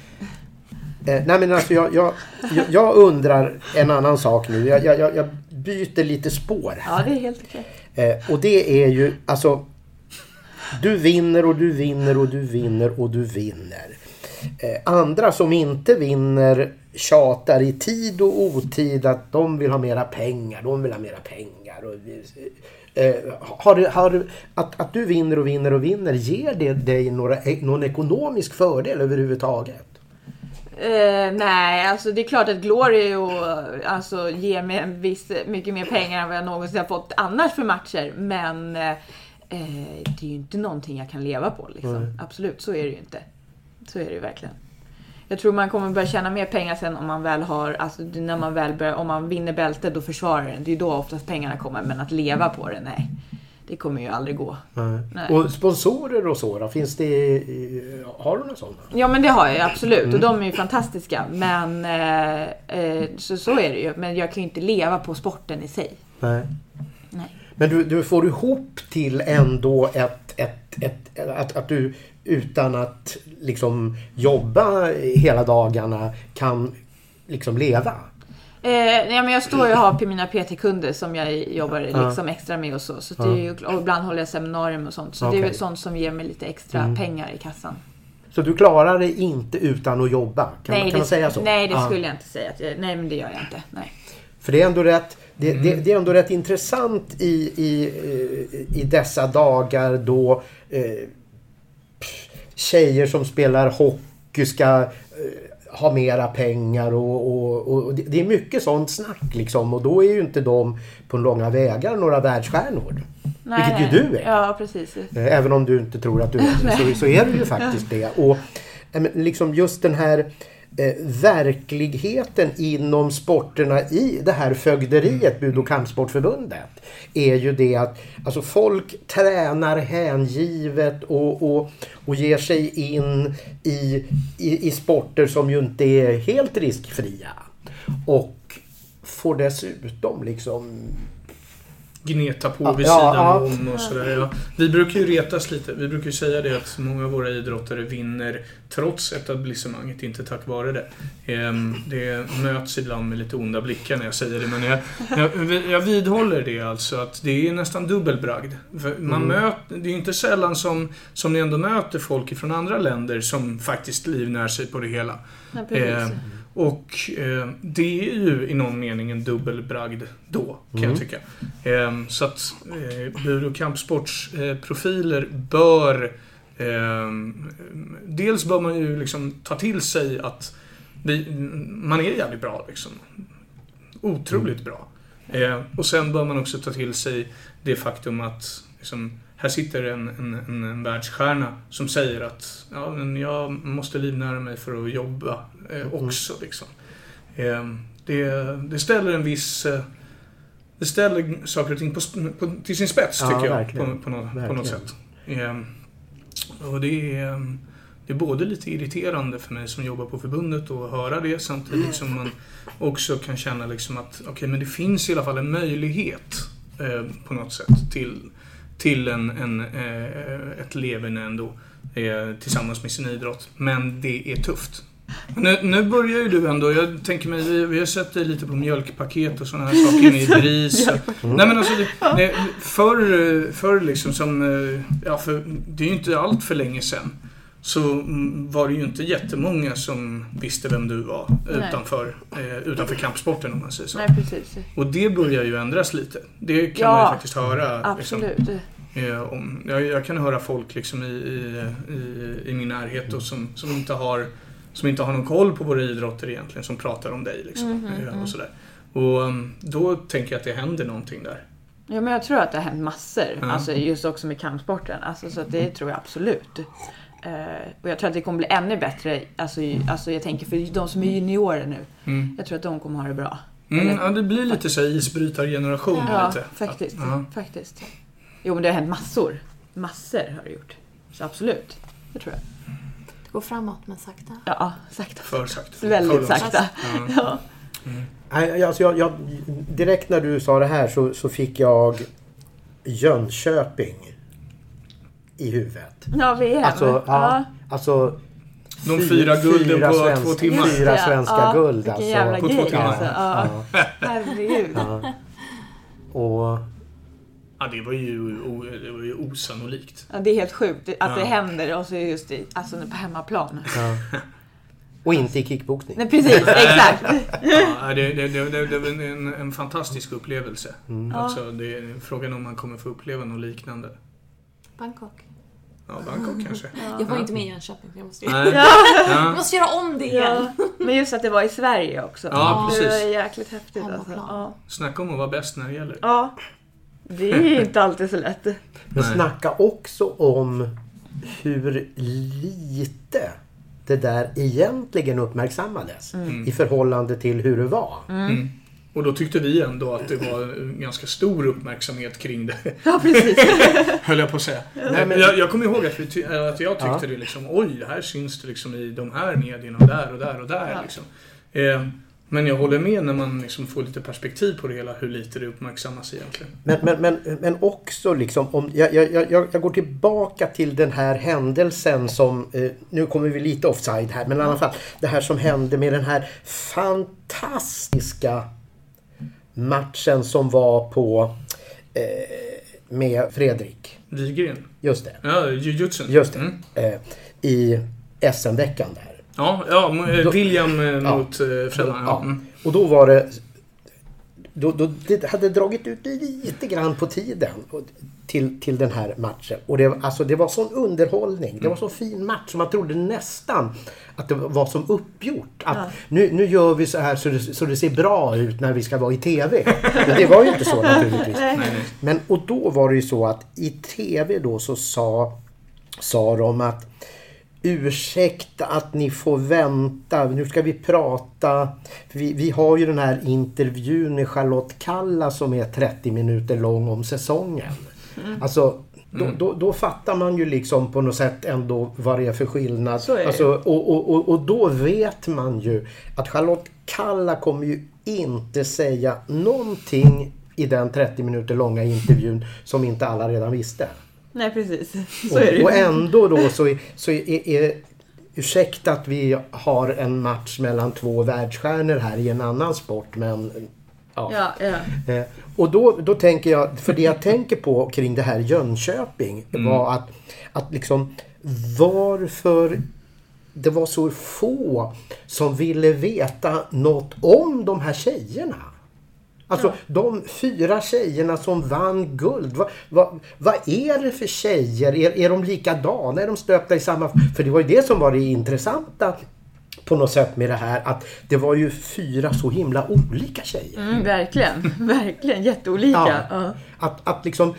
Eh, nej men alltså jag, jag, jag, undrar en annan sak nu. Jag, jag, jag- jag byter lite spår här. ja, det är helt okej. Eh, och det är ju alltså Du vinner och du vinner och du vinner och du vinner. Eh, andra som inte vinner tjatar i tid och otid att de vill ha mera pengar. De vill ha mera pengar. Och, eh, har, har, att, att du vinner och vinner och vinner, ger det dig några, någon ekonomisk fördel överhuvudtaget? Eh, nej, alltså det är klart att Glory och, alltså, ger mig en viss, mycket mer pengar än vad jag någonsin har fått annars för matcher. Men eh, eh, det är ju inte någonting jag kan leva på. Liksom. Absolut, så är det ju inte. Så är det ju verkligen. Jag tror man kommer börja tjäna mer pengar sen om man väl har, alltså när man väl börjar, om man vinner bältet och försvarar den. Det är ju då oftast pengarna kommer. Men att leva på det, nej. Det kommer ju aldrig gå. Nej. Och sponsorer och så då? Finns det... Har du några sådana? Ja men det har jag absolut och de är ju fantastiska. Men eh, eh, så, så är det ju. Men jag kan ju inte leva på sporten i sig. Nej. Nej. Men du, du får ihop till ändå ett, ett, ett, att, att du utan att liksom jobba hela dagarna kan liksom leva. Eh, nej, men jag står ju och har mina PT-kunder som jag jobbar liksom extra med och så. så det är ju, och ibland håller jag seminarium och sånt. Så det är väl sånt som ger mig lite extra pengar i kassan. Så du klarar dig inte utan att jobba? Kan, nej, man, kan det, man säga så? Nej, det Ja. skulle jag inte säga. Nej, men det gör jag inte. Nej. För det är ändå rätt, det, det, det är ändå rätt intressant i, i, i dessa dagar då eh, tjejer som spelar hockey ska eh, ha mera pengar och, och, och det, är mycket sånt snack liksom och då är ju inte de på långa vägar några världsstjärnor. Nej, Vilket ju nej. du är. Ja, precis. Eh, Även om du inte tror att du är det så, så är du ju faktiskt det. Och eh, liksom just den här eh, verkligheten inom sporterna i det här fögderiet, Bud och kampsportförbundet, är ju det att alltså folk tränar hängivet och, och, och ger sig in i, i, i sporter som ju inte är helt riskfria. Och får dessutom liksom gneta på Ja, vid ja, sidan ja. om och sådär. Ja. Vi brukar ju retas lite. Vi brukar ju säga det att många av våra idrottare vinner trots etablissemanget, inte tack vare det. Ehm, Det möts ibland med lite onda blickar när jag säger det, men jag, jag, jag vidhåller det alltså att det är nästan dubbelbragd. Man möter, det är ju inte sällan som, som ni ändå möter folk från andra länder som faktiskt livnär sig på det hela. Eh, och eh, det är ju i någon mening en dubbelbragd då, kan jag tycka. Eh, så att eh, bur och kampsportsprofiler bör... Eh, dels bör man ju liksom ta till sig att vi, man är jävligt bra liksom. Otroligt bra. Eh, och sen bör man också ta till sig det faktum att liksom, här sitter en, en, en, en världsstjärna som säger att ja, men jag måste livnära mig för att jobba eh, också. Liksom. Eh, det, det ställer en viss... Eh, det ställer saker och ting på, på, till sin spets, Ja, tycker jag. verkligen. På, på, något, på något sätt. Eh, och det är, det är både lite irriterande för mig som jobbar på förbundet att höra det samtidigt som man också kan känna liksom att okej, men det finns i alla fall en möjlighet eh, på något sätt till, till en, en, eh, ett leverne ändå eh, tillsammans med sin idrott. Men det är tufft. Nu, nu börjar ju du ändå, jag tänker mig, vi, vi har sett dig lite på mjölkpaket och sådana här saker inne i BRIS. Nej men alltså, det, det, förr, förr liksom som, eh, ja för det är ju inte allt för länge sedan. Så mm, var det ju inte jättemånga som visste vem du var Nej. utanför, eh, utanför kampsporten om man säger så. Nej, precis. Och det börjar ju ändras lite. Det kan Ja, man ju faktiskt höra. Liksom, Absolut. eh, om, jag, jag kan höra folk liksom i, i, i, i min närhet och som, som, inte har, som inte har någon koll på våra idrotter egentligen, som pratar om dig. Liksom, Mhm, eh, och sådär. Och um, då tänker jag att det händer någonting där. Ja, men jag tror att det har hänt massor. Ja. Alltså just också med kampsporten. Alltså, så det tror jag absolut. Eh, och jag tror att det kommer bli ännu bättre. Alltså, ju- alltså jag tänker för de som är juniorer nu. Mm. Jag tror att de kommer ha det bra. Mm, Eller- ja, det blir lite så isbrytargeneration. Ja, lite. faktiskt. Ja. faktiskt. Jo, men det har hänt massor. Massor har det gjort. Så absolut. Det tror jag. Det går framåt men sakta. Ja, sakta. För sakta. Väldigt För sakta. Ja. Ja. Nej, Alltså jag, jag, direkt när du sa det här så, så fick jag Jönköping i huvudet. ja, VM. Alltså, ja, alltså De fy- fyra gulden på svenska- två timmar. Fyra Ja, svenska ja, guld alltså. jävla På två timmar. alltså. Ja. Ja, Herregud. ja. Och Ja, det var ju, o, det var ju osannolikt. Ja, det är helt sjukt att Ja. det händer och så just i, alltså på hemmaplan. Ja. Och inte i kickboxning. Nej, precis, exakt. Ja, det, det, det, det, det var en, en fantastisk upplevelse. Mm. Alltså, det är frågan om man kommer få uppleva något liknande. Bangkok. Ja, Bangkok kanske. Jag var inte med i Jönköping jag måste, ju- jag Ja. måste göra om det igen. Ja. Men just att det var i Sverige också. Ja, Det precis. var jäkligt häftigt alltså. Ja. Snacka om att vara bäst när det gäller. ja. Det är inte alltid så lätt. Men snacka också om hur lite det där egentligen uppmärksammades i förhållande till hur det var. Mm. Och då tyckte vi ändå att det var en ganska stor uppmärksamhet kring det. Ja, precis. Höll jag på att säga. Nej, men- jag, jag kommer ihåg att, vi ty- att jag tyckte Ja. det liksom, oj, här syns det liksom i de här medierna och där och där och där. Ja. Liksom. Eh, men jag håller med när man liksom får lite perspektiv på det hela, hur lite det uppmärksammas egentligen. Men, men, men, men också liksom om, jag, jag, jag, jag går tillbaka till den här händelsen som, eh, nu kommer vi lite offside här, men i alla fall det här som hände med den här fantastiska matchen som var på eh, med Fredrik. Wigren. Just det. Ja, jujutsun. Just det. Mm. Eh, I SM-veckan där. Ja, ja m- eh, Då- William eh, Ja. mot eh, Freddan. Ja. Ja. Mm. Och då var det... Då, då, det hade dragit ut lite grann på tiden till, till den här matchen. Och det, alltså, det var sån underhållning. Det var så fin match så man trodde nästan att det var som uppgjort. Att nu, nu gör vi så här så det, så det ser bra ut när vi ska vara i TV. Men det var ju inte så naturligtvis. Men och då var det ju så att i TV då så sa, sa de att Ursäkta att ni får vänta. Nu ska vi prata. Vi, vi har ju den här intervjun med Charlotte Kalla som är 30 minuter lång om säsongen. Alltså, då, då, då fattar man ju liksom på något sätt ändå vad det är för skillnad. Så är det. alltså, och, och, och, och då vet man ju att Charlotte Kalla kommer ju inte säga någonting i den 30 minuter långa intervjun som inte alla redan visste. Nej precis. Så är det Och, och ändå då så, är, så är, är Ursäkta att vi har en match mellan två världsstjärnor här i en annan sport men ja. Ja, ja. Eh, och då, då tänker jag, för det jag tänker på kring det här Jönköping var att, att liksom varför det var så få som ville veta något om de här tjejerna. Alltså de fyra tjejerna som vann guld. Vad, vad, vad är det för tjejer? Är, är de likadana? Är de stöpta i samma... För det var ju det som var det intressanta på något sätt med det här. Att det var ju fyra så himla olika tjejer. Mm, verkligen, verkligen jätteolika. Ja. Ja. Att, att liksom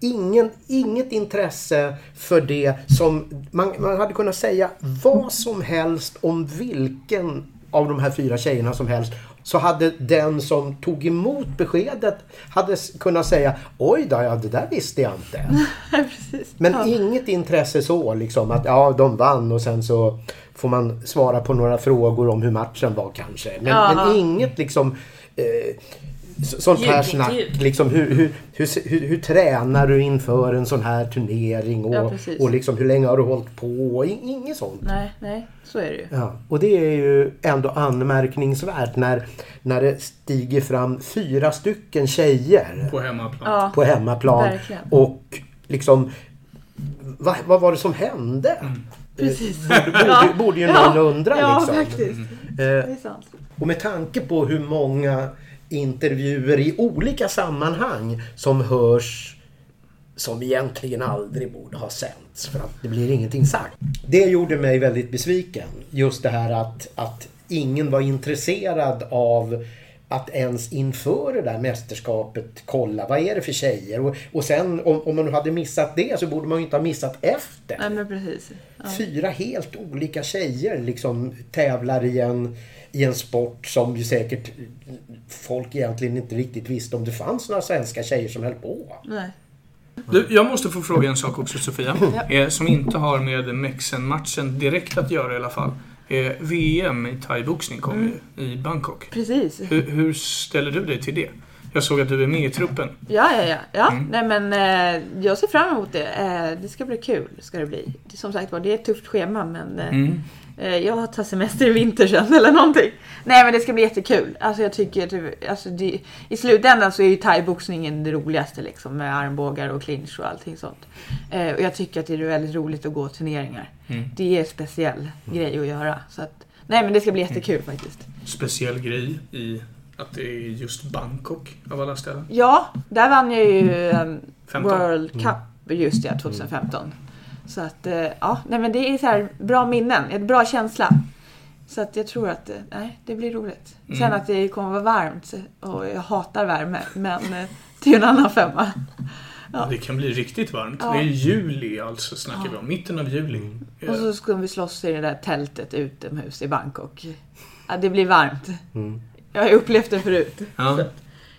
ingen, inget intresse för det som... Man, man hade kunnat säga vad som helst om vilken av de här fyra tjejerna som helst. Så hade den som tog emot beskedet hade kunnat säga Oj då, ja, det där visste jag inte. precis. Men ja. inget intresse så liksom att ja, de vann och sen så får man svara på några frågor om hur matchen var kanske. Men, men inget liksom eh, sånt här snack. Liksom, hur, hur, hur, hur, hur tränar du inför en sån här turnering? Ja, Och, och liksom, hur länge har du hållit på? Inget sånt. Nej, nej, så är det ju. Ja, och det är ju ändå anmärkningsvärt när, när det stiger fram fyra stycken tjejer På hemmaplan. Ja, på hemmaplan. Verkligen. Och liksom... Vad, vad var det som hände? precis. Borde, borde, borde ju någon undra Ja, liksom. faktiskt. Eh, Det är sant. och med tanke på hur många intervjuer i olika sammanhang som hörs som egentligen aldrig borde ha sänts för att det blir ingenting sagt. Det gjorde mig väldigt besviken. Just det här att, att ingen var intresserad av att ens inför det där mästerskapet kolla vad är det för tjejer och, och sen om, om man hade missat det så borde man ju inte ha missat efter. Nej, men precis. Ja. Fyra helt olika tjejer liksom tävlar i en, i en sport som ju säkert folk egentligen inte riktigt visste om det fanns några svenska tjejer som höll på. Nej. Du, jag måste få fråga en sak också Sofia. Eh, som inte har med Mexen-matchen direkt att göra i alla fall. Eh, VM i thaiboxning kommer ju i Bangkok. Precis. Hur, hur ställer du dig till det? Jag såg att du är med i truppen. Ja, ja, ja. ja. Mm. Nej, men eh, jag ser fram emot det. Eh, det ska bli kul. Ska det bli. Som sagt var, det är ett tufft schema, men eh, Mm. Eh, jag tar semester i vinter sen eller någonting. Nej, men det ska bli jättekul. Alltså, jag tycker att, alltså, det, i slutändan så är ju thaiboxningen det roligaste liksom, med armbågar och clinch och allting sånt. Eh, och jag tycker att det är väldigt roligt att gå turneringar. Mm. Det är en speciell grej att göra. Så att, nej, men det ska bli jättekul faktiskt. Speciell grej i att det är just Bangkok av alla ställen. Ja, där vann jag ju um, 15. World Cup just det, 2015. Så att, eh, ja, nej men det är så här bra minnen, en bra känsla. Så att jag tror att, eh, nej, det blir roligt. Sen Mm. att det kommer vara varmt och jag hatar värme, men eh, det är ju en annan femma. Ja. Det kan bli riktigt varmt. Ja. Det är juli alltså, snackar vi om. Mitten av juli. Eh, Och så ska vi slåss i det där tältet utomhus i Bangkok. Ja, det blir varmt. Mm. Jag har upplevt det förut. Ja.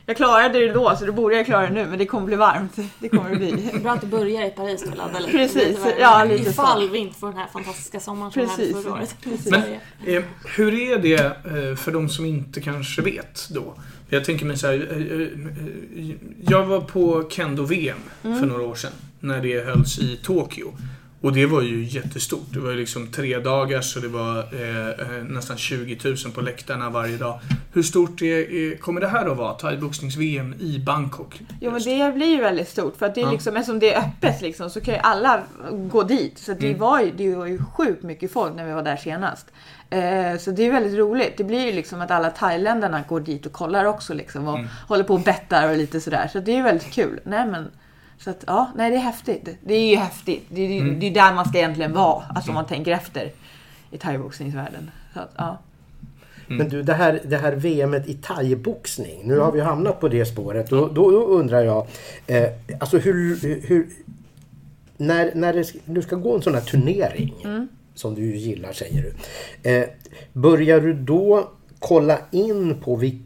Jag klarade det då, så då borde jag klara det nu, men det kommer bli varmt. Det kommer det bli. Bra att du börjar i Paris då, ladda lite. Precis, Lite ja, lite så. Ifall vi inte får den här fantastiska sommaren som Precis. förra året. Precis. Men eh, hur är det eh, för de som inte kanske vet då? Jag tänker mig så här, eh, eh, Jag var på Kendo-VM Mm. för några år sedan. När det hölls i Tokyo. Och det var ju jättestort. Det var ju liksom tre dagar så det var eh, eh, nästan 20 000 på läktarna varje dag. Hur stort är, är, kommer det här att vara? Thaiboxnings-VM i Bangkok? Jo men det blir ju väldigt stort för att det är Ja. liksom, eftersom det är öppet liksom, så kan ju alla gå dit. Så det, Mm. var ju, det var ju sjukt mycket folk när vi var där senast. Eh, så det är väldigt roligt. Det blir ju liksom att alla thailändarna går dit och kollar också liksom och Mm. håller på och bettar och lite sådär. Så det är ju väldigt kul. Nej men, så att ja, nej det är häftigt. Det är ju häftigt. Det är Mm. det är där man ska egentligen vara. Alltså om man tänker efter i thaiboxningsvärlden. Så att, ja. Mm. Men du, det här, det här VMet i thaiboxning. Nu har vi hamnat på det spåret. Då, då, då undrar jag. Eh, alltså hur... hur när, när det nu ska gå en sån här turnering. Mm. som du gillar säger du. Eh, börjar du då kolla in på vilka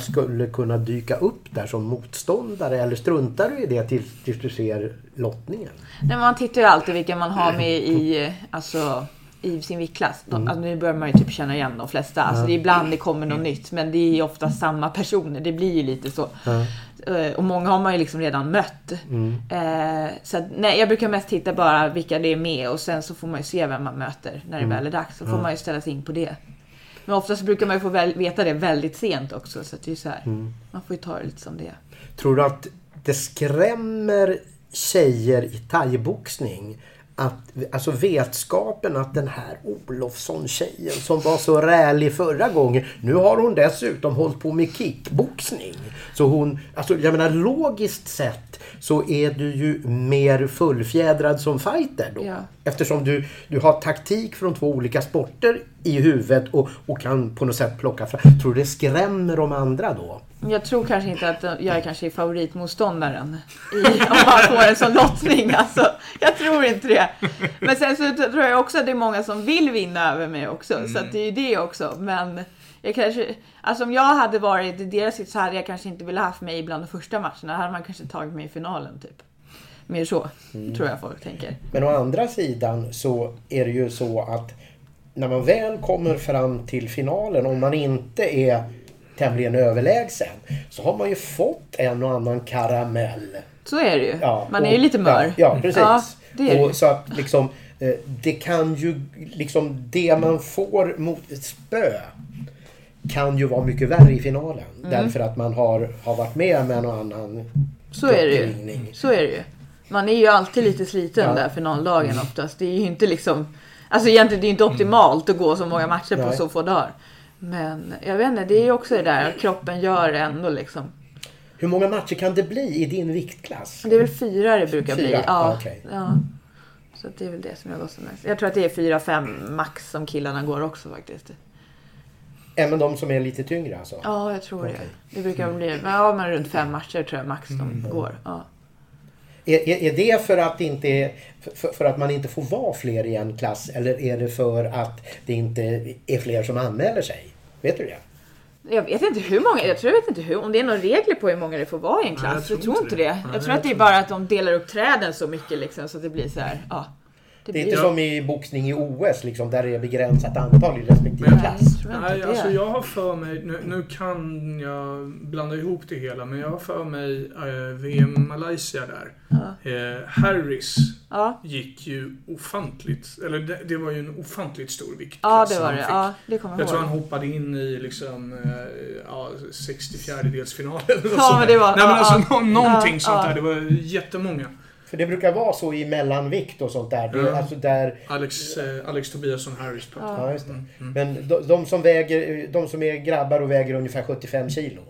skulle kunna dyka upp där som motståndare eller struntar du i det tills, tills du ser lottningen? Nej, man tittar ju alltid vilka man har med i, alltså, i sin viktklass. De, alltså, nu börjar man ju typ känna igen de flesta. Alltså, det är ibland det kommer något nytt men det är ju ofta samma personer. Det blir ju lite så. Eh, Och många har man ju liksom redan mött. Eh, så att, nej, jag brukar mest titta bara vilka det är med och sen så får man ju se vem man möter när det väl är dags. Så får man ju ställa sig in på det. Men oftast brukar man ju få veta det väldigt sent också. Så det är så här, man får ju ta det lite som det är. Tror du att det skrämmer tjejer i thaiboxning att, alltså vetskapen att den här Olofsson-tjejen som var så rälig förra gången, nu har hon dessutom hållit på med kickboxning. Så hon, alltså jag menar logiskt sett så är du ju mer fullfjädrad som fighter då. Ja. Eftersom du, du har taktik från två olika sporter i huvudet och, och kan på något sätt plocka fram. Tror du det skrämmer de andra då? Jag tror kanske inte att jag är kanske favoritmotståndaren i, om man får en sån lottning. Alltså, jag tror inte det. Men sen så tror jag också att det är många som vill vinna över mig också. Så att det är ju det också. Men jag kanske, alltså om jag hade varit i deras sits så hade jag kanske inte velat haft mig bland de första matcherna. Då hade man kanske tagit mig i finalen typ. Mer så, tror jag folk tänker. Men å andra sidan så är det ju så att när man väl kommer fram till finalen, om man inte är tämligen överlägsen, så har man ju fått en och annan karamell. Så är det ju. Ja, man och- är ju lite mör. Ja, ja precis. Ja, det är det. och så att liksom, eh, det kan ju, liksom det man får mot ett spö kan ju vara mycket värre i finalen. Mm. Därför att man har, har varit med med en och annan Så är det ju. Så är det ju. Man är ju alltid lite sliten Ja. där finaldagen oftast. Det är ju inte liksom... Alltså egentligen det är inte optimalt att gå så många matcher på Nej. så få dagar. Men jag vet inte, det är ju också det där att kroppen gör ändå liksom. Hur många matcher kan det bli i din viktklass? Det är väl fyra det brukar bli. Fyra? Ja, Okej. ja. Så det är väl det som jag går som mest. Jag tror att det är fyra, fem max som killarna går också faktiskt. Även de som är lite tyngre alltså? Ja, jag tror Okej. det. Det brukar bli ja, men runt fem matcher tror jag max de går. Ja. Är, är, är det för att, inte för, för att man inte får vara fler i en klass eller är det för att det inte är fler som anmäler sig? Vet du det? Jag vet inte hur många, jag tror jag vet inte hur, om det är några regler på hur många det får vara i en Nej, klass. jag jag, tror tror inte det. det. Nej, jag tror jag att det är bara att de delar upp träden så mycket liksom så att det blir så här, ja. Det Det är inte som i boxning i OS liksom, där det är begränsat antal i respektive Men- klass. Nej, Nej, alltså jag har för mig, nu, nu kan jag blanda ihop det hela, men jag har för mig eh, VM Malaysia där. Eh, Harris Ja, gick ju ofantligt, eller det, det var ju en ofantligt stor vikt. ja det var han det. fick. Ja, det kommer jag Jag tror han hoppade in i liksom, eh, ja, 64-delsfinalen. eller något Ja, men det var- Nej men ja, alltså ja. nå- någonting Ja, sånt ja. där. Det var jättemånga. För det brukar vara så i mellanvikt och sånt där. Är Ja. alltså där Alex, eh, Alex Tobiasson Harris ja, just det. Mm, mm. Men de, de, som väger, de som är grabbar och väger ungefär 75 kilo.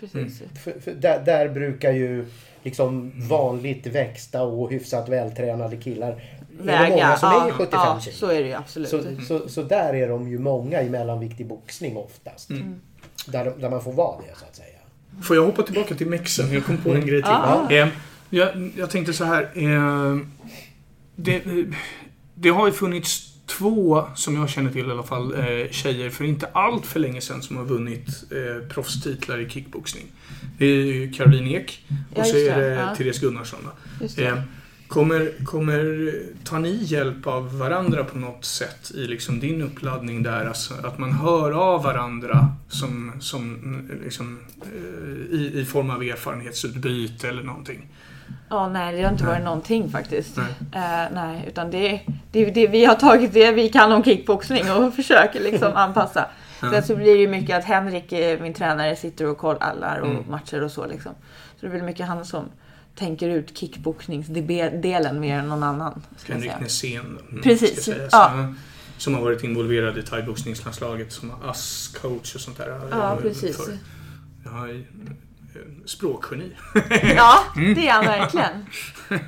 Precis. För, för där, där brukar ju liksom vanligt växta och hyfsat vältränade killar. Är det Väga. många som ja, är 75 ja, kilo? så är det ju absolut. Så, så, så där är de ju många i mellanviktig boxning oftast. Mm. Där, där man får vara det så att säga. Får jag hoppa tillbaka till mexen? Jag kom på en grej till. Ja. Eh, jag, jag tänkte så här. Eh, det, det har ju funnits två, som jag känner till i alla fall, eh, tjejer för inte allt för länge sedan som har vunnit eh, proffstitlar i kickboxning. Det är ju Caroline Ek och Ja, så är det. det Ja. Therese Gunnarsson. Eh, kommer, kommer, tar ni hjälp av varandra på något sätt i liksom din uppladdning där? Alltså, att man hör av varandra som, som liksom, eh, i, i form av erfarenhetsutbyte eller någonting? Ja, nej, det har inte varit någonting faktiskt. Nej. Nej, nej utan det, det, det, vi har tagit det vi kan om kickboxning och försöker liksom anpassa. Ja. Sen så blir det ju mycket att Henrik, eh, min tränare, sitter och kollar och Mm. matcher och så liksom. Så det väl mycket han som tänker ut kickboxningsdelen mer än någon annan. Jag Henrik. Nässén. mm, Precis, ja. Som har varit involverad i thaiboxningslandslaget som ASS-coach och sånt där. Ja, precis. för- Ja, i- eh, språkgeni. Ja, Mm. det är han verkligen.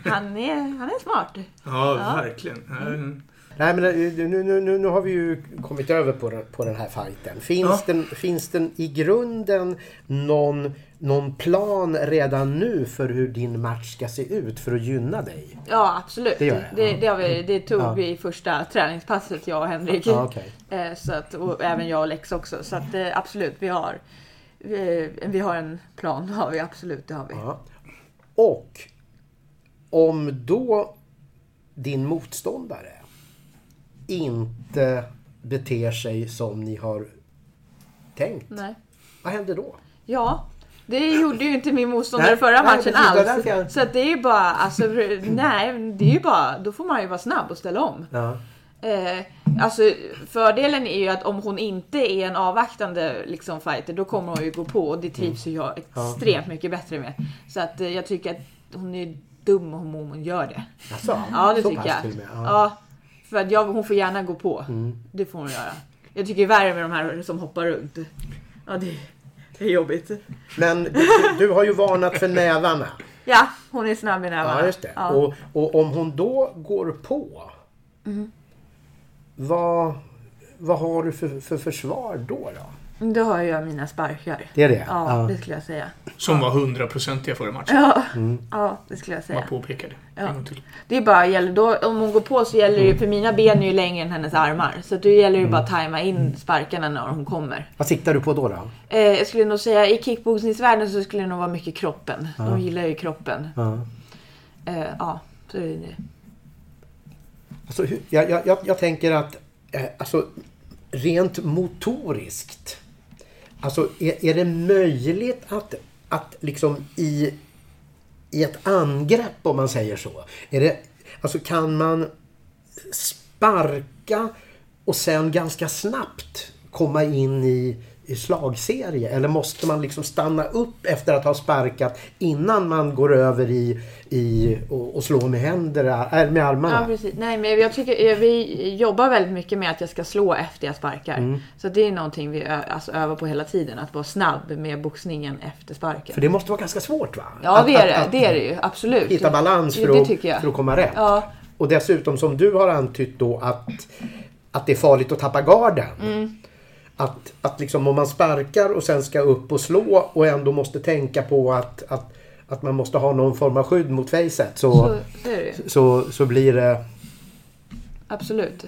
Han är, han är smart. Ja, Ja. verkligen. Eh, Nej men eh, nu, nu, nu, nu har vi ju kommit över på den, på den här fighten. Finns, Ja. den, finns den i grunden någon någon plan redan nu för hur din match ska se ut för att gynna dig? Ja, absolut. Det Det, gör det, det, vi, det tog Ja. vi i första träningspasset, jag och Henrik. Ja, okej. Eh, så att, och även jag och Lex också. Så att, eh, absolut, vi har, vi, vi har en plan. Det har vi absolut. Det har vi. Ja. Och om då din motståndare inte beter sig som ni har tänkt, Nej. vad händer då? Ja, det gjorde ju inte min motståndare Nej, förra nej, matchen alls. Så det är ju bara, alltså, nej, det är ju bara, då får man ju vara snabb och ställa om. Ja. Eh, alltså fördelen är ju att om hon inte är en avvaktande liksom, fighter då kommer hon ju gå på och det trivs ju jag extremt mycket bättre med. Så att eh, jag tycker att hon är dum om hon gör det. Alltså, Ja det så tycker jag. till och med. Ja. Ja. för att jag, hon får gärna gå på. Det får hon göra. Jag tycker det är värre med de här som hoppar runt. Ja det, det är jobbigt. Men du, du har ju varnat för nävarna. Ja, hon är snabb i nävarna. Ja, just det. Ja. Och, och om hon då går på, Mm. Vad, vad har du för, för försvar då? då? Då har jag mina sparkar. Det är det? Ja, Ja. det skulle jag säga. Som var hundraprocentiga förra matchen. Ja, Mm. ja det skulle jag säga. Bara påpekade. Ja. Det är bara gäller då, om hon går på så gäller det Mm. ju, för mina ben är ju längre än hennes armar. Så då gäller det ju bara att tajma in sparkarna när hon kommer. Vad siktar du på då? då? Eh, jag skulle nog säga i kickboxningsvärlden så skulle det nog vara mycket kroppen. De gillar ju kroppen. Ja. Eh, ja, så är det det. Alltså, jag, jag, jag, jag tänker att eh, alltså, rent motoriskt. Alltså är, är det möjligt att, att liksom i, i ett angrepp om man säger så. Är det, alltså kan man sparka och sen ganska snabbt komma in i, i slagserie? Eller måste man liksom stanna upp efter att ha sparkat innan man går över i, i och, och slå med händerna, äh, med armarna? Ja, precis. Nej, men jag tycker vi jobbar väldigt mycket med att jag ska slå efter jag sparkar. Mm. Så det är någonting vi ö- alltså, övar på hela tiden. Att vara snabb med boxningen efter sparken. För det måste vara ganska svårt va? Ja, Att- det är att- det. att Det är det ju. Absolut. Hitta balans för, det att, för att komma rätt. Ja, Och dessutom som du har antytt då att, att det är farligt att tappa garden. Mm. Att, att liksom om man sparkar och sen ska upp och slå och ändå måste tänka på att, att, att man måste ha någon form av skydd mot facet så, så, så, så så, blir det Absolut.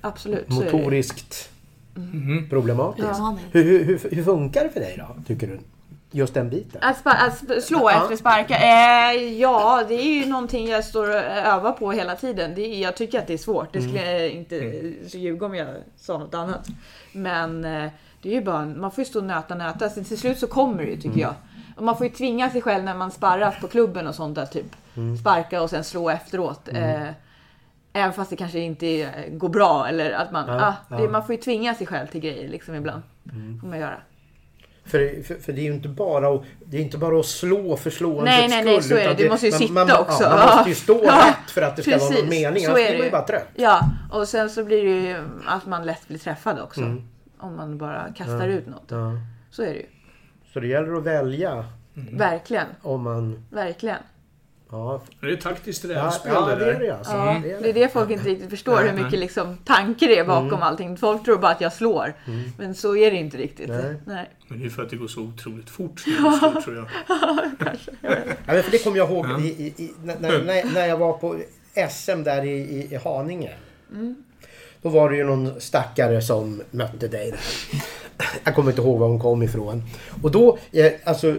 Absolut. motoriskt Mhm. problematiskt. Ja, nej. Hur, hur, hur, hur funkar det för dig då, tycker du? Just den biten. Att, spa, att slå Ja. efter sparka? Eh, ja, det är ju någonting jag står och övar på hela tiden. Det är, jag tycker att det är svårt. Det skulle jag inte så ljuga om jag sa något annat. Men eh, det är ju bara, man får ju stå och nöta nöta. Så till slut så kommer det ju tycker jag. Och man får ju tvinga sig själv när man sparras på klubben och sånt där typ. Sparka och sen slå efteråt. Eh, även fast det kanske inte går bra eller att man, Ja, ah, det, ja. man får ju tvinga sig själv till grejer liksom ibland. Får man göra. För, för, för det är ju inte bara att, det är inte bara att slå för slåendets Nej, nej, nej, skull, så är det. Du måste ju man, sitta man, också. Ja, man måste ju stå Ja, rätt för att det ska vara någon mening. Annars är blir det man ju bara trött. Ja, och sen så blir det ju att man lätt blir träffad också. Om man bara kastar ut något. Mm. Ja. Så är det ju. Så det gäller att välja Verkligen, om man... verkligen. Ja, Det är taktiskt rävspel ja det det är det alltså. Ja, Det är det är det folk inte riktigt förstår, hur mycket liksom tanke det är bakom allting. Folk tror bara att jag slår. Men så är det inte riktigt. Nej. Nej. Men det är för att det går så otroligt fort slår, tror jag. Ja, för det kommer jag ihåg i, i, i, när, när, när jag var på SM där i, i, i Haninge. Då var det ju någon stackare som mötte dig där. Jag kommer inte ihåg var hon kom ifrån. Och då, eh, alltså,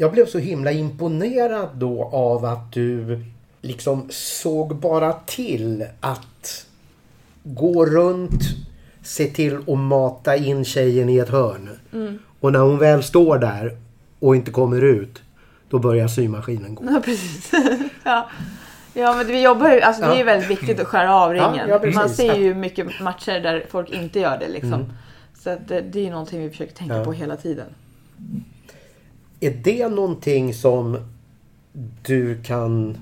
jag blev så himla imponerad då av att du liksom såg bara till att gå runt, se till att mata in tjejen i ett hörn. Och när hon väl står där och inte kommer ut, då börjar symaskinen gå. Ja, precis. ja. ja, men vi jobbar ju, alltså det är ju Ja. väldigt viktigt att skära av Ja, ringen. ja, precis. Man ser ju mycket matcher där folk inte gör det liksom. Mm. Så att det, det är ju någonting vi försöker tänka Ja. på hela tiden. Är det någonting som du kan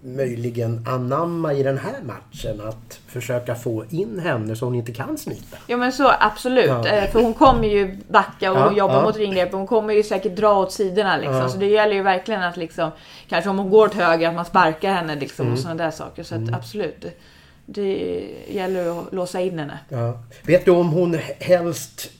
möjligen anamma i den här matchen? Att försöka få in henne så hon inte kan smita? Ja men så absolut. Ja. Eh, För hon kommer ju backa och Ja, jobba ja. mot ringgrepp. Hon kommer ju säkert dra åt sidorna liksom. Så det gäller ju verkligen att liksom, kanske om hon går åt höger, att man sparkar henne liksom Mm. och sådana där saker. Så att absolut. Det, gäller att låsa in henne. Vet du om hon helst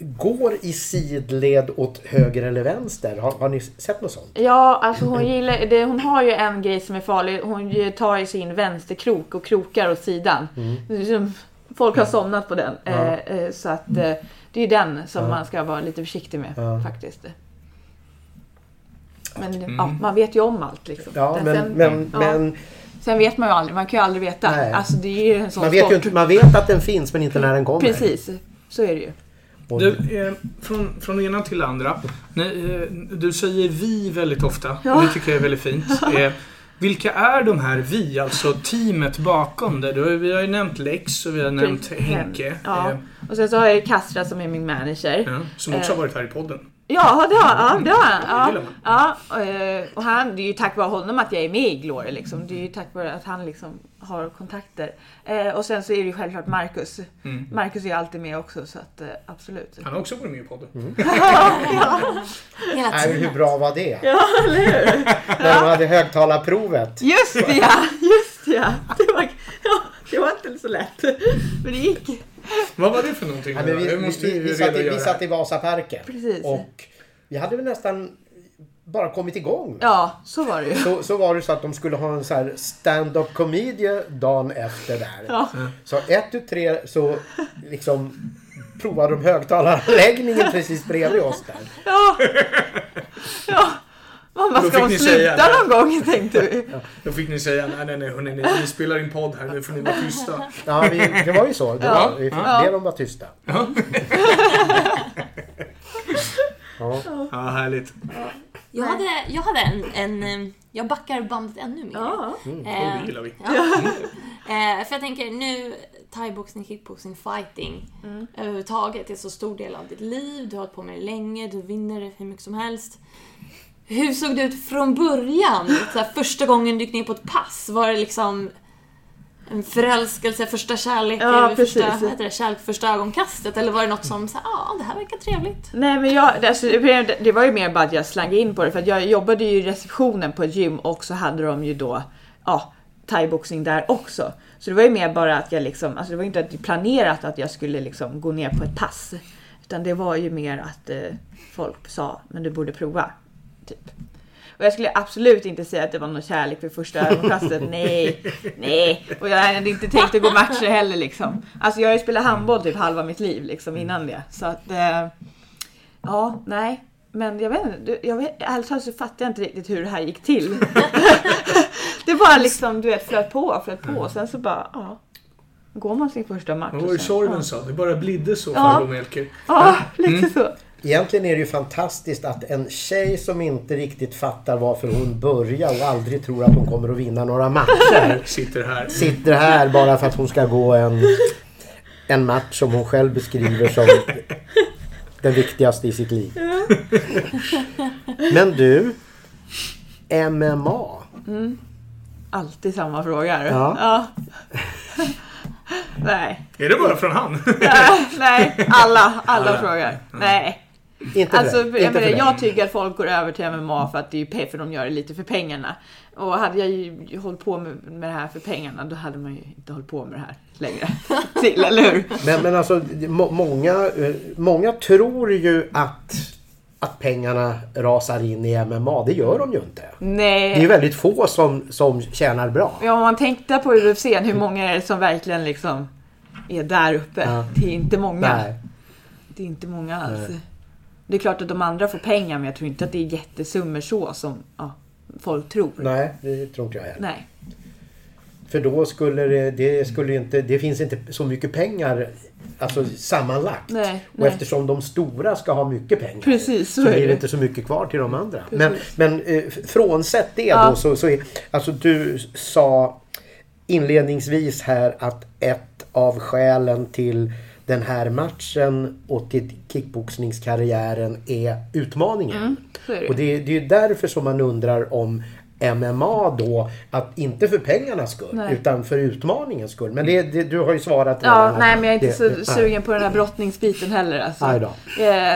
går i sidled åt höger eller vänster. Har, har ni sett något sånt? Ja, alltså hon, gillar, det, hon har ju en grej som är farlig. Hon tar ju sin vänsterkrok och krokar åt sidan. Liksom- Folk har somnat på den. Ja. Eh, eh, så att eh, det är ju den som Ja. man ska vara lite försiktig med Ja. faktiskt. Men ja, man vet ju om allt liksom. Ja, men, sen, men, ja. men sen vet man ju aldrig. Man kan ju aldrig veta. Nej. Alltså det är ju en sån man, vet sport. ju inte, man vet att den finns men inte när den kommer. Precis, så är det ju. Du, eh, från, från ena till andra. Eh, du säger vi väldigt ofta. Ja. Och det tycker jag är väldigt fint. Eh, vilka är de här vi, alltså teamet bakom det? Du, vi har ju nämnt Lex och vi har nämnt. Henke. Ja. Eh, Och sen så har jag Kastra som är min manager. ja, som också Eh. har varit här i podden. Ja, det har, ja, det har han. Ja, ja, eh, och han, det är ju tack vare honom att jag är med i Glory. Liksom. Det är ju tack vare att han liksom har kontakter. Eh, och sen så är det ju självklart Marcus. Mm. Marcus är ju alltid med också, så att eh, absolut. Han har också varit med i podden. Mm. Hela Nej, tiden. hur bra var det? Ja, eller hur? När de hade högtalarprovet. Just det ja, just det ja. Det var, ja, det var inte så lätt. Men det gick. Vad var det för någonting? Ja, vi, vi, måste vi, satt i, vi satt i Vasaparken. Precis. Och vi hade väl nästan bara kommit igång. Ja, så var det ju. Så, så var det så att de skulle ha en så här stand-up comedy dagen efter där. Ja. Så ett, tu, tre så liksom provade de högtalaranläggningen precis bredvid oss där. Ja. ja. Mamma, Då ska fick hon ni sluta säga- någon gång tänkte vi. Då fick ni säga nej, nej, nej, hörni, nej, vi spelar in podd här, nu får ni vara tysta. Ja, vi, det var ju så. Det Ja. var, vi fick Ja. be dem vara tysta. Ja. Ja, härligt. Jag hade, jag hade en, en... Jag backar bandet ännu mer. Ja. Eh, det gillar vi. Ja. Eh, för jag tänker nu, thaiboxning, kickboxing, fighting överhuvudtaget är så stor del av ditt liv. Du har hållit på med det länge, du vinner hur mycket som helst. Hur såg det ut från början? Så här, första gången du gick ner på ett pass, var det liksom en förälskelse, första kärlek, Ja, första, precis. vad heter det, kärlek första ögonkastet? Eller var det något som, ja det här verkar trevligt? Nej men jag, alltså, det var ju mer bara att jag slang in på det för att jag jobbade ju i receptionen på ett gym och så hade de ju då ja, thaiboxning där också. Så det var ju mer bara att jag liksom, alltså det var inte planerat att jag skulle liksom gå ner på ett pass. Utan det var ju mer att eh, folk sa, men du borde prova. Typ. Och jag skulle absolut inte säga att det var någon kärlek vid första ögonkastet. Nej, nej. Och jag hade inte tänkt att gå matcher heller liksom. Alltså jag har ju spelat handboll typ halva mitt liv liksom innan det. Så att, eh, ja, nej. Men jag vet inte, jag vet, ärligt talat så fattar jag inte riktigt hur det här gick till. det bara liksom, du vet, flöt på, flöt på. Och sen så bara, ja. Går man sin första match. Var det sen- Sorven ja. sa? Det bara blidde så, Ja. farbror Melker. Ja, lite Mm. så. Egentligen är det ju fantastiskt att en tjej som inte riktigt fattar varför hon börjar och aldrig tror att hon kommer att vinna några matcher Sitter här. sitter här bara för att hon ska gå en, en match som hon själv beskriver som den viktigaste i sitt liv. Men du, MMA. Alltid samma fråga. Ja. ja. nej. Är det bara från han? nej, nej, alla, alla Alla. frågar. Nej. Inte Alltså, för, jag, inte för menar, jag tycker att folk går över till MMA för att det är för de gör det lite för pengarna. Och hade jag ju hållit på med, med det här för pengarna, då hade man ju inte hållit på med det här längre. Till, eller hur? Men, men alltså, må, många, eh, många tror ju att, att pengarna rasar in i MMA. Det gör de ju inte. Nej. Det är ju väldigt få som, som tjänar bra. Ja, om man tänkte på UFC, hur många är det som verkligen liksom är där uppe? Ja. Det är inte många. Nej. Det är inte många alls. Nej. Det är klart att de andra får pengar, men jag tror inte att det är jättesummor så som ja, folk tror. Nej, det tror inte jag heller. Nej. För då skulle det, det skulle inte, det finns inte så mycket pengar alltså sammanlagt. Nej, Och nej. eftersom de stora ska ha mycket pengar Precis, så så är blir det det. inte så mycket kvar till de andra. Precis. Men, men eh, frånsett det Ja. då så, så är, alltså du sa inledningsvis här att ett av skälen till den här matchen och till kickboxningskarriären är utmaningen. Mm, är det. Och det, det är ju därför som man undrar om MMA då, att inte för pengarnas skull Nej. utan för utmaningens skull. Men det, det, du har ju svarat Ja, redan. nej men jag är inte Det- så det- nej. sugen på den här brottningsbiten heller. Alltså. Eh,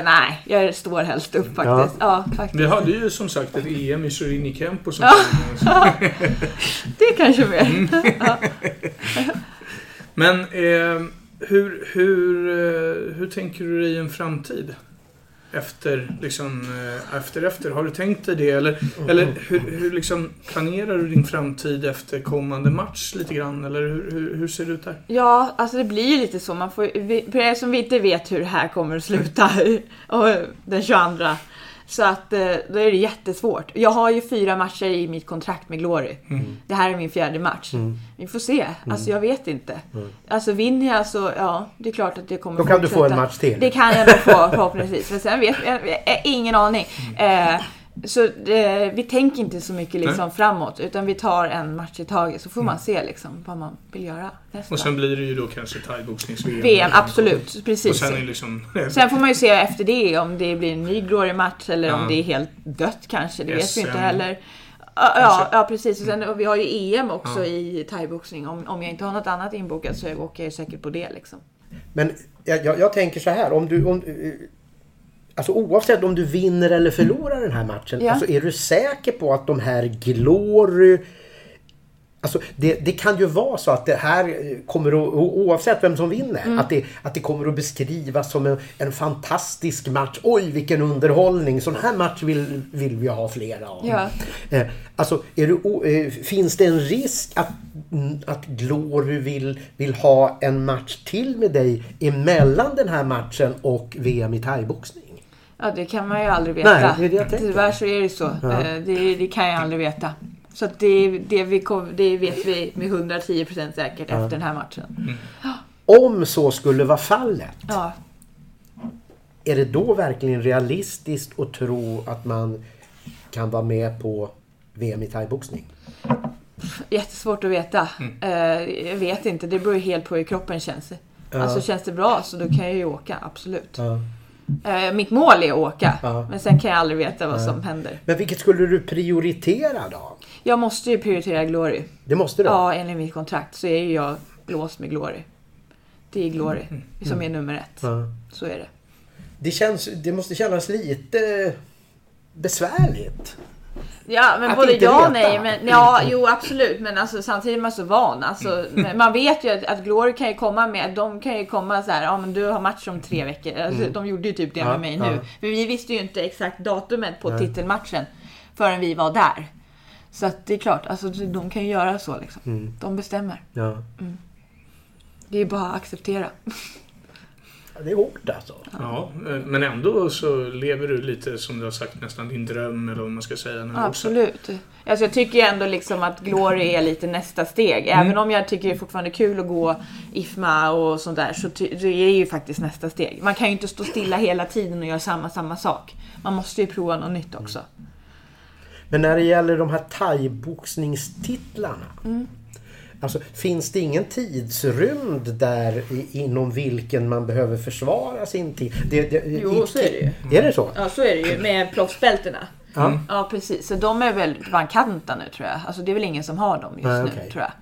nej, jag står helst upp faktiskt. Ja, faktiskt. Vi hade ju som sagt ett EM i Shorini Kempo som Det kanske mer. Men eh, hur, hur, eh, hur tänker du dig en framtid? Efter, liksom, eh, efter, efter. Har du tänkt dig det? Eller, eller hur, hur liksom planerar du din framtid efter kommande match lite grann? Eller hur, hur, hur ser det ut där? Ja, alltså det blir ju lite så. Man får, vi, för er som vi inte vet hur det här kommer att sluta och den 22. Så att eh, då är det jättesvårt. Jag har ju fyra matcher i mitt kontrakt med Glory. Det här är min fjärde match. Vi får se. Alltså jag vet inte. Alltså vinner jag så, ja, det är klart att det kommer Då kan du få en fortsätta. match till. Det kan jag nog få förhoppningsvis. Men sen vet jag, jag, jag ingen aning. Eh, så det, vi tänker inte så mycket liksom framåt. Utan vi tar en match i taget. Så får man se liksom vad man vill göra nästa. Och sen blir det ju då kanske thaiboxnings-VM. VM, absolut. Och Precis. sen är det liksom... Sen får man ju se efter det om det blir en ny Glory-match eller Ja. om det är helt dött kanske. Det vet vi SM. inte heller. Ja, ja, precis. Och, sen, och vi har ju EM också Ja. i thaiboxning. Om, om jag inte har något annat inbokat så åker jag säkert på det liksom. Men jag, jag, jag tänker så här. Om du, om, eh, alltså oavsett om du vinner eller förlorar den här matchen. Ja. Alltså är du säker på att de här Glory... Alltså det, det kan ju vara så att det här eh, kommer att, oavsett vem som vinner, Mm. att, det, att det kommer att beskrivas som en, en fantastisk match. Oj vilken underhållning! Sån här match vill, vill vi ha flera av. Ja. Eh, alltså, du, eh, finns det en risk att, att Glory vill, vill ha en match till med dig emellan den här matchen och VM i thaiboxning? Ja, det kan man ju aldrig veta. Nej, det är det jag tänker. Tyvärr så är det så. Ja. Eh, Det, det kan jag aldrig veta. Så det, det, vi kom, det vet vi med 110% säkert efter den här matchen. Om så skulle vara fallet, Ja, är det då verkligen realistiskt att tro att man kan vara med på VM i thaiboxning? jättesvårt att veta. Eh, Jag vet inte, det beror ju helt på hur kroppen känns. Ja. Alltså känns det bra så då kan jag ju åka, absolut. Ja. Eh, Mitt mål är att åka, Ja. men sen kan jag aldrig veta vad som händer. Men vilket skulle du prioritera då? Jag måste ju prioritera Glory. Det måste du? Ja, enligt mitt kontrakt så är ju jag låst med Glory. Det är Glory som är nummer ett. Ja. Så är det. Det, känns, det måste kännas lite besvärligt. Ja, men Att både ja och nej. Men, ja, jo absolut. Men alltså, samtidigt är man så van. Alltså, men man vet ju att, att Glory kan ju komma med, de kan ju komma så här, ja men du har match om tre veckor. Alltså, De gjorde ju typ det Mm. Ja, med mig ja. nu. För vi visste ju inte exakt datumet på Nej. titelmatchen förrän vi var där. Så att det är klart, alltså, de kan ju göra så liksom. Mm. De bestämmer. Ja. Det är bara att acceptera. Det är hårt alltså. Ja, eh, men ändå så lever du lite som du har sagt nästan din dröm eller vad man ska säga. Nu också. Absolut. Alltså jag tycker ändå liksom att Glory är lite nästa steg. Mm. Även om jag tycker det är fortfarande kul att gå IFMA och sånt där så det är ju faktiskt nästa steg. Man kan ju inte stå stilla hela tiden och göra samma, samma sak. Man måste ju prova något nytt också. Men när det gäller de här thaiboxningstitlarna. Mm. Alltså, finns det ingen tidsrymd där inom vilken man behöver försvara sin tid? Det, det, Jo, i- så är det ju. Är det så? Ja, så är det ju med proffsbältena. Ja. Ja, precis. Så de är väl vankanta nu tror jag. Alltså det är väl ingen som har dem just Nej, nu tror jag.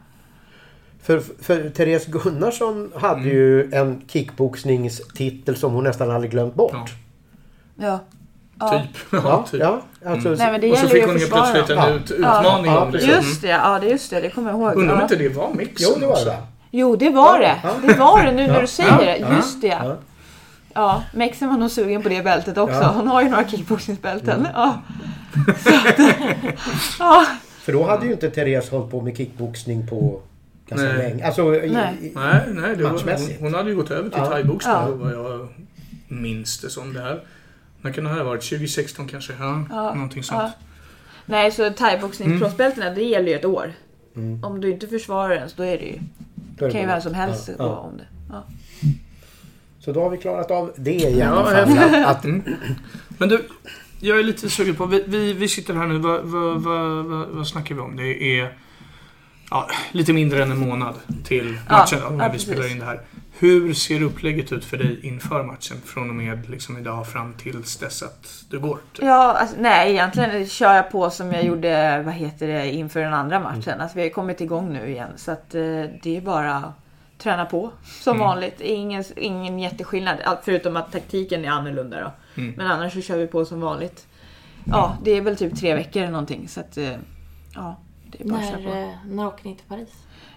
För, för Therese Gunnarsson hade ju en kickboxningstitel som hon nästan aldrig glömt bort. Ja. Ja. Ja. Typ. Ja, Ja, typ. ja, alltså, Nej men det Och så fick ju hon helt plötsligt en Ja. ut, utmaning Ja, om det. precis. Mm. Just det, ja det just det. Det kommer jag ihåg. Undrar om ja. inte det var Mixon Jo, det var det. Jo, det var det. Det var det nu när du säger det. Ja. Just det. Ja. Ja, Mexen var nog sugen på det bältet också. Ja. Hon har ju några kickboxningsbälten. Ja. Så att, ja. För då hade ju inte Therese hållit på med kickboxning på ganska Nej. länge. Alltså, Nej. i, Nej, nej det var, hon, hon hade ju gått över till Ja. thaiboxning Ja. vad jag minns det som. Det här. När kan det här ha varit? 2016 kanske? Ja, Ja. någonting sånt. Ja. Nej, så thaiboxningsproffsbältena det gäller ju ett år. Mm. Om du inte försvarar ens, då är det ju... då är kan ju vem som helst Ja, gå ja. om det. Ja. Så då har vi klarat av det i Ja, alla jag- fall. Att, Mm. Men du, jag är lite sugen på, vi, vi, vi sitter här nu, vad, vad, vad, vad, vad snackar vi om? Det är ja, lite mindre än en månad till Ja, matchen då, när ja, vi spelar precis. in det här. Hur ser upplägget ut för dig inför matchen från och med liksom idag fram tills dess att du går? Typ? Ja, alltså, nej egentligen kör jag på som jag gjorde, vad heter det, inför den andra matchen. Alltså, vi har kommit igång nu igen. Så att eh, det är bara att träna på som Mm. vanligt. Ingen, ingen jätteskillnad. Förutom att taktiken är annorlunda då. Mm. Men annars så kör vi på som vanligt. Ja, det är väl typ tre veckor eller någonting. Så att, eh, ja, det är bara att köra på. När, eh, när åker ni till Paris?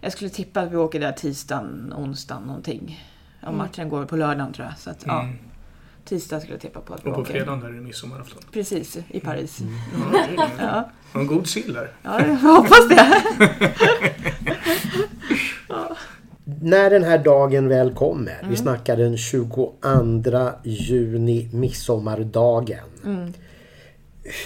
Jag skulle tippa att vi åker där tisdagen, onsdagen någonting. Och matchen går på lördagen tror jag. Så att, ja, Mm. tisdag skulle jag tippa på att vi Och på åker. fredagen där är det midsommarafton. Precis, i Paris. Ja. Ja, Och en god sill där. ja jag hoppas det. När den här dagen väl kommer, Mm. vi snackar den 22 juni, midsommardagen. Mm.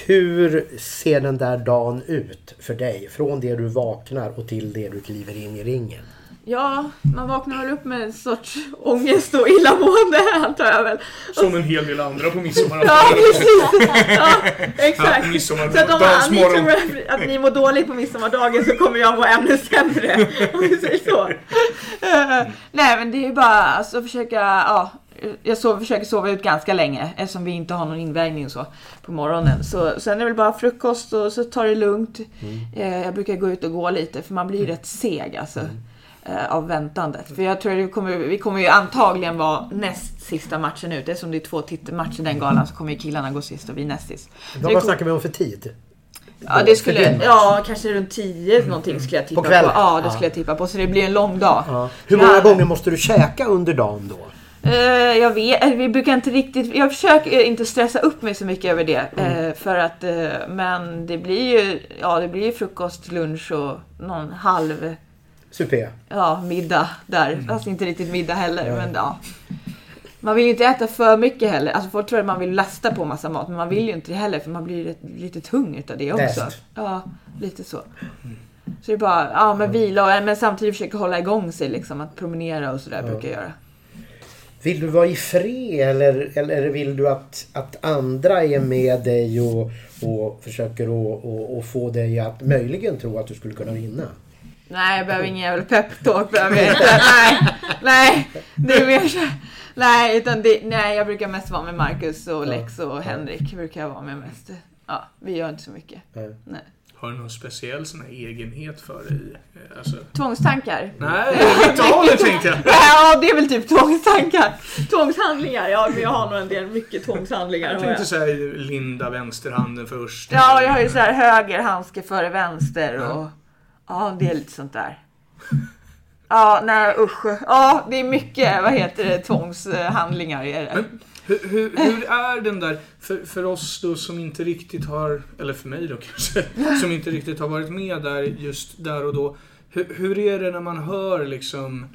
Hur ser den där dagen ut för dig? Från det du vaknar och till det du kliver in i ringen. Ja, man vaknar väl upp med en sorts ångest och illamående antar jag väl. Som en hel del andra på midsommarafton. Ja, precis. Ja, exakt. Ja, midsommar- så att om ni tror att ni mår dåligt på midsommardagen så kommer jag må ännu sämre. Om vi säger så. Eh, nej men det är ju bara alltså försöka, ja. Jag sover, försöker sova ut ganska länge eftersom vi inte har någon invägning och så på morgonen. Så sen är det väl bara frukost och så tar det lugnt. Eh, jag brukar gå ut och gå lite för man blir rätt seg alltså. eh, Av väntandet. För jag tror att vi kommer, vi kommer ju antagligen vara näst sista matchen ut. Eftersom det är två titelmatcher den galan så kommer ju killarna gå sist och vi näst sist. Vad kommer- snackar vi om för tid? Ja, det skulle, ja, kanske runt 10 någonting skulle jag tippa på. kvällen? Ja, det skulle jag tippa på. Så det blir en lång dag. Ja. Hur många Ja. gånger måste du käka under dagen då? Eh, jag vet, eh, vi brukar inte riktigt, jag försöker inte stressa upp mig så mycket över det. eh, för att, eh, men det blir ju, ja det blir ju frukost, lunch och någon halv, Supé? ja middag där. Fast inte riktigt middag heller, men ja. Man vill ju inte äta för mycket heller. Alltså folk tror att man vill lasta på massa mat, men man vill ju inte det heller för man blir rätt, lite tung utav det också. Läst. Ja, lite så. Så det är bara, ja men vila och men samtidigt försöka hålla igång sig liksom. Att promenera och sådär brukar jag göra. Vill du vara i fred eller, eller vill du att, att andra är med dig och, och försöker att och, och få dig att möjligen tro att du skulle kunna vinna? Nej, jag behöver ingen jävla peptalk. Nej, nej. Det är mer så. Nej, utan det, nej, jag brukar mest vara med Marcus och Lex och Henrik. Brukar jag vara med mest. Ja, vi gör inte så mycket. Nej. Nej. Har du någon speciell sån här egenhet för dig? Eh, Alltså, Tvångstankar? nej, håller tänkte jag. Ja, det är väl typ tvångstankar. Tvångshandlingar. Ja, men jag har nog en del mycket tvångshandlingar. Jag tänkte säga linda vänsterhanden först. Ja, jag har ju så här höger handske före vänster och ja, Ja det är lite sånt där. Ja, nej usch. Ja, det är mycket, vad heter det, tvångshandlingar. är det. Men hur, hur, hur är den där, för, för oss då som inte riktigt har, eller för mig då kanske, som inte riktigt har varit med där just där och då. Hur, hur är det när man hör liksom,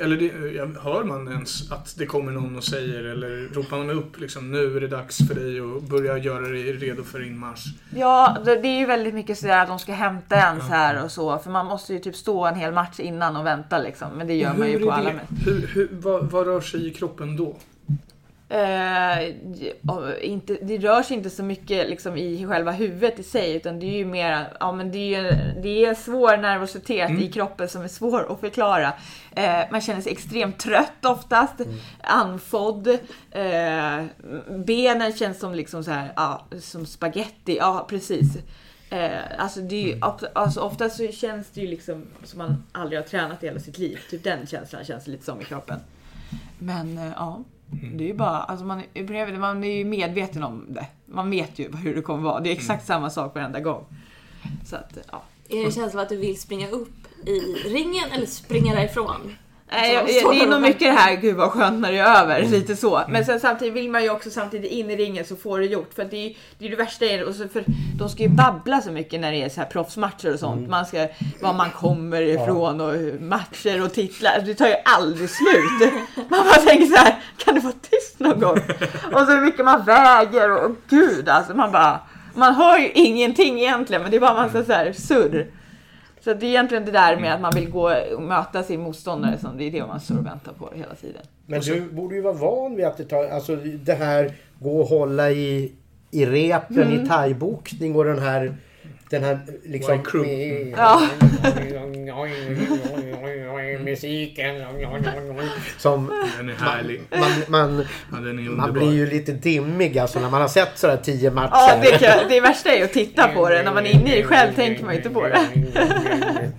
eller det, ja, hör man ens att det kommer någon och säger eller ropar man upp liksom nu är det dags för dig att börja göra dig redo för inmarsch? Ja, det det är ju väldigt mycket sådär att de ska hämta en så här och så. För man måste ju typ stå en hel match innan och vänta liksom. Men det gör man ju på alla matcher. Hur, hur, vad, vad rör sig i kroppen då? Eh, ja, inte, det rör sig inte så mycket liksom, i själva huvudet i sig utan det är ju mer, ja men det är ju det är svår nervositet i kroppen som är svår att förklara. Eh, man känner sig extremt trött oftast, andfådd, eh, benen känns som liksom så här, ja, som spaghetti, ja precis. Eh, alltså, det ju, alltså ofta så känns det ju liksom som man aldrig har tränat i hela sitt liv. Typ den känslan känns det lite som i kroppen. Men eh, ja, det är ju bara, alltså man, är- man är ju medveten om det. Man vet ju hur det kommer vara. Det är exakt samma sak varenda gång. Så att, ja. Är det en känsla av att du vill springa upp i ringen eller springa därifrån? Nej, jag, jag, det är nog mycket det här, gud vad skönt när det är över, lite så. Men sen samtidigt vill man ju också samtidigt in i ringen så får det gjort. För det är ju det, är det värsta är, och så för de ska ju babbla så mycket när det är så här proffsmatcher och sånt. Man ska, var man kommer ifrån och matcher och titlar. Det tar ju aldrig slut. Man bara tänker så här, kan du vara tyst någon gång? Och så hur mycket man väger och, och gud alltså. Man bara, man hör ju ingenting egentligen men det är bara massa så här surr. Så det är egentligen det där med att man vill gå och möta sin motståndare som det är det man står och väntar på hela tiden. Men du borde ju vara van vid att det tar, alltså det här gå och hålla i, i repen Mm. i thaiboxning och den här den här liksom... White Ja. Musiken. Som Den är härlig. man, man, Ja, den är man blir ju lite dimmig alltså när man har sett sådär tio matcher. Ja, det, kan, det värsta är ju att titta på det. När man är inne i det själv tänker man ju inte på det.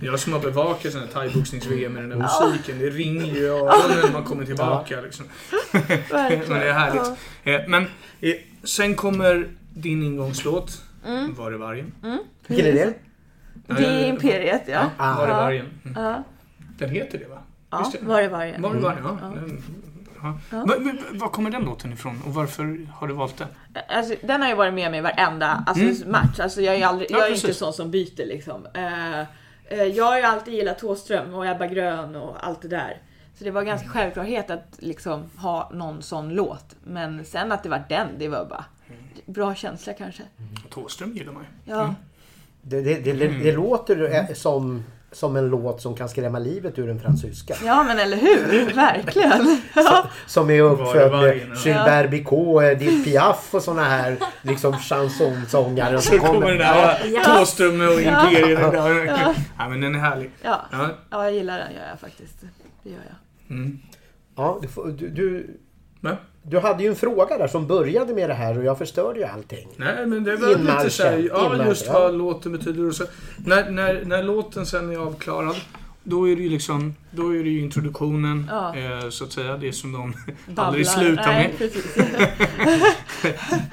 Jag som har bevakat sån här thaiboxnings-VM med den där musiken, det ringer ju i öronen när man kommer tillbaka. Liksom. Men det är härligt. Eh, Men eh, sen kommer din ingångslåt, Var är vargen? Vilken är det? Det är Imperiet, ja. Ah. Var är Ja. vargen? Mm. Ja. Den heter det va? Ja, det. var det varje. Var det var det? Ja. Ja. Den- ja. Ja. Men, men, var kommer den låten ifrån och varför har du valt den? Alltså, den har ju varit med mig i varenda alltså, Mm. match. Alltså, jag är, aldrig, Ja, jag är precis. inte sån som byter liksom. Eh, jag har ju alltid gillat Thåström och Ebba Grön och allt det där. Så det var ganska Mm. självklarhet att liksom ha någon sån låt. Men sen att det var den, det var bara bra känsla kanske. Thåström gillar man ju. Ja, Mm. Det, det, det, det låter eh, som, som en låt som kan skrämma livet ur en fransyska. ja men eller hur? Verkligen. Ja. Som är uppfödd med. Gilbert Bicot, Edith Piaf och såna här liksom chansonsångare. Så kommer den där Ja. Thåström och Imperiet. Ja. ja, men den är härlig. Ja. Ja. ja, jag gillar den gör jag faktiskt. Det gör jag. Mm. Ja, du, du, du, Men, du hade ju en fråga där som började med det här och jag förstörde ju allting. nej, men det var lite Inmarschen. så här, ja, Inmarschen, just vad låten betyder. Och så. När, när, när låten sen är avklarad, då är det ju liksom, då är det ju introduktionen, Ja. eh, så att säga. Det som de Babblar. aldrig slutar Nej, med.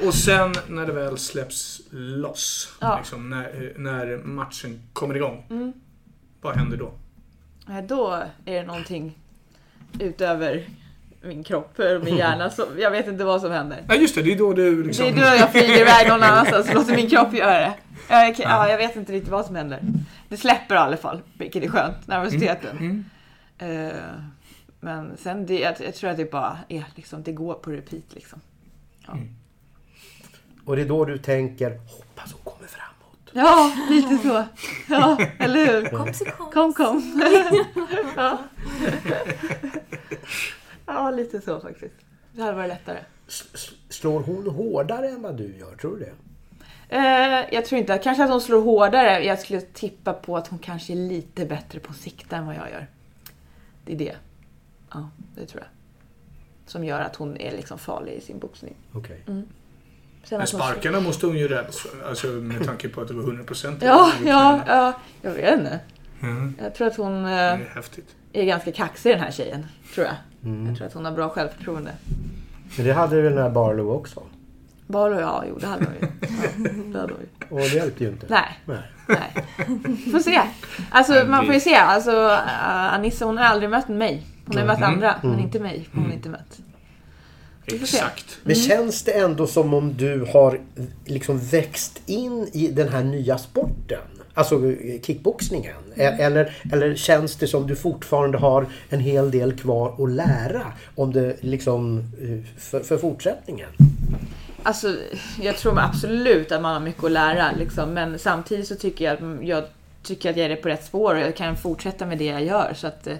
Och sen när det väl släpps loss, Ja. liksom, när, när matchen kommer igång. Mm. Vad händer då? Nej, Då är det någonting utöver min kropp och min hjärna. Så jag vet inte vad som händer. Ja, just det. Det är då du liksom... Det är då jag flyger iväg någon annanstans och låter min kropp göra det. Jag, kan- ja, jag vet inte riktigt vad som händer. Det släpper i alla fall, vilket är skönt. Nervositeten. Mm. Eh, men sen, det, jag, jag tror att det bara är liksom, det går på repeat liksom. Och det är då du tänker, hoppas hon kommer framåt. Ja, lite så. Ja, eller hur? Kom så kom. Kom, kom. ja. Ja, lite så faktiskt. Det hade varit lättare. S- Slår hon hårdare än vad du gör? Tror du det? Eh, jag tror inte, kanske att hon slår hårdare. Jag skulle tippa på att hon kanske är lite bättre på sikta än vad jag gör. Det är det. Ja, det tror jag. Som gör att hon är liksom farlig i sin boxning. Okej. Sen Men hon- sparkarna måste hon ju räddas för. Alltså med tanke på att det var 100% Ja, ja, ja. Jag vet inte. Mm. Jag tror att hon Det eh, är häftigt. Är ganska kaxig den här tjejen. Tror jag. Jag tror att hon har bra självförtroende. Men det hade väl den här Barlow också? Bara ja, jo det hade hon ju. Ja, det hade hon ju. Och det hjälpte ju inte. Nej, Nej. nej. Får se. Alltså man får ju se. Alltså uh, Anissa hon har aldrig mött mig. Hon har ju mött Mm. andra, men inte mig. Hon har inte mött. Exakt. Men känns det ändå som om du har liksom växt in i den här nya sporten? Alltså kickboxningen? E- Eller, eller känns det som du fortfarande har en hel del kvar att lära om det liksom eh, för, för fortsättningen? Alltså, jag tror absolut att man har mycket att lära. Liksom. Men samtidigt så tycker jag att jag tycker att jag är på rätt spår och jag kan fortsätta med det jag gör. Så att, eh,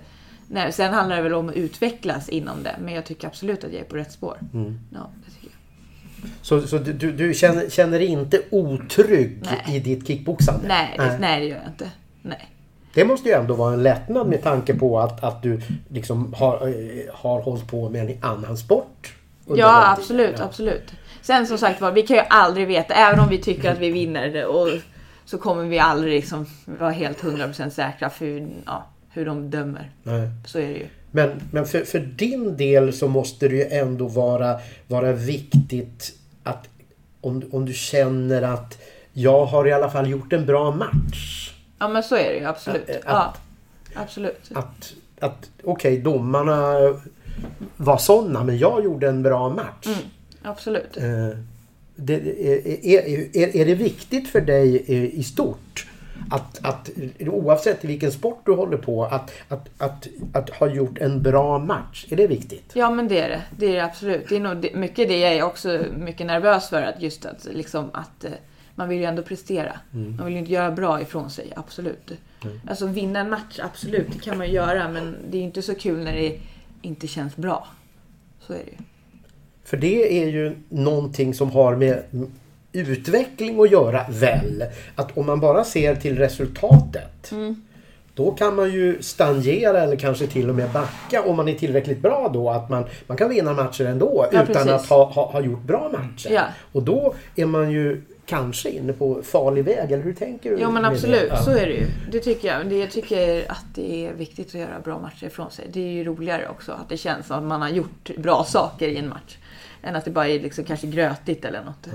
nej, sen handlar det väl om att utvecklas inom det. Men jag tycker absolut att jag är på rätt spår. Mm. Ja, det tycker jag. Så, så du, du, känner, känner dig inte otrygg Nej. i ditt kickboxande? Nej, det, nej, det gör jag inte. Nej. Det måste ju ändå vara en lättnad med tanke på att, att du liksom har, eh, har hållit på med en annan sport. Ja, absolut, Ja. absolut. Sen som sagt var, vi kan ju aldrig veta, även om vi tycker att vi vinner och så kommer vi aldrig liksom vara helt 100% säkra för hur, ja, hur de dömer. Nej. Så är det ju. Men, men för, för din del så måste det ju ändå vara, vara viktigt att om, om du känner att jag har i alla fall gjort en bra match. Ja men så är det ju absolut. Att- Ja, absolut. Att, att okej, domarna var sådana men jag gjorde en bra match. Mm. Absolut. Eh, det, är, är, är, är det viktigt för dig i stort att, att oavsett vilken sport du håller på att, att, att, att ha gjort en bra match? Är det viktigt? Ja men det är det. Det är det absolut. Det är nog mycket det jag är också mycket nervös för. Att just att, liksom, att eh, man vill ju ändå prestera. Man vill ju inte göra bra ifrån sig, absolut. Alltså vinna en match, absolut, det kan man ju göra. Men det är ju inte så kul när det inte känns bra. Så är det ju. För det är ju någonting som har med utveckling att göra väl. Att om man bara ser till resultatet. Mm. Då kan man ju stagnera eller kanske till och med backa om man är tillräckligt bra då. Att man, man kan vinna matcher ändå Ja, utan precis. att ha, ha, ha gjort bra matcher. Ja. Och då är man ju kanske inne på farlig väg. Eller hur tänker du? Jo men absolut, det? Så är det ju. Det tycker jag. Jag tycker att det är viktigt att göra bra matcher ifrån sig. Det är ju roligare också att det känns som att man har gjort bra saker i en match. Än att det bara är liksom kanske grötigt eller något.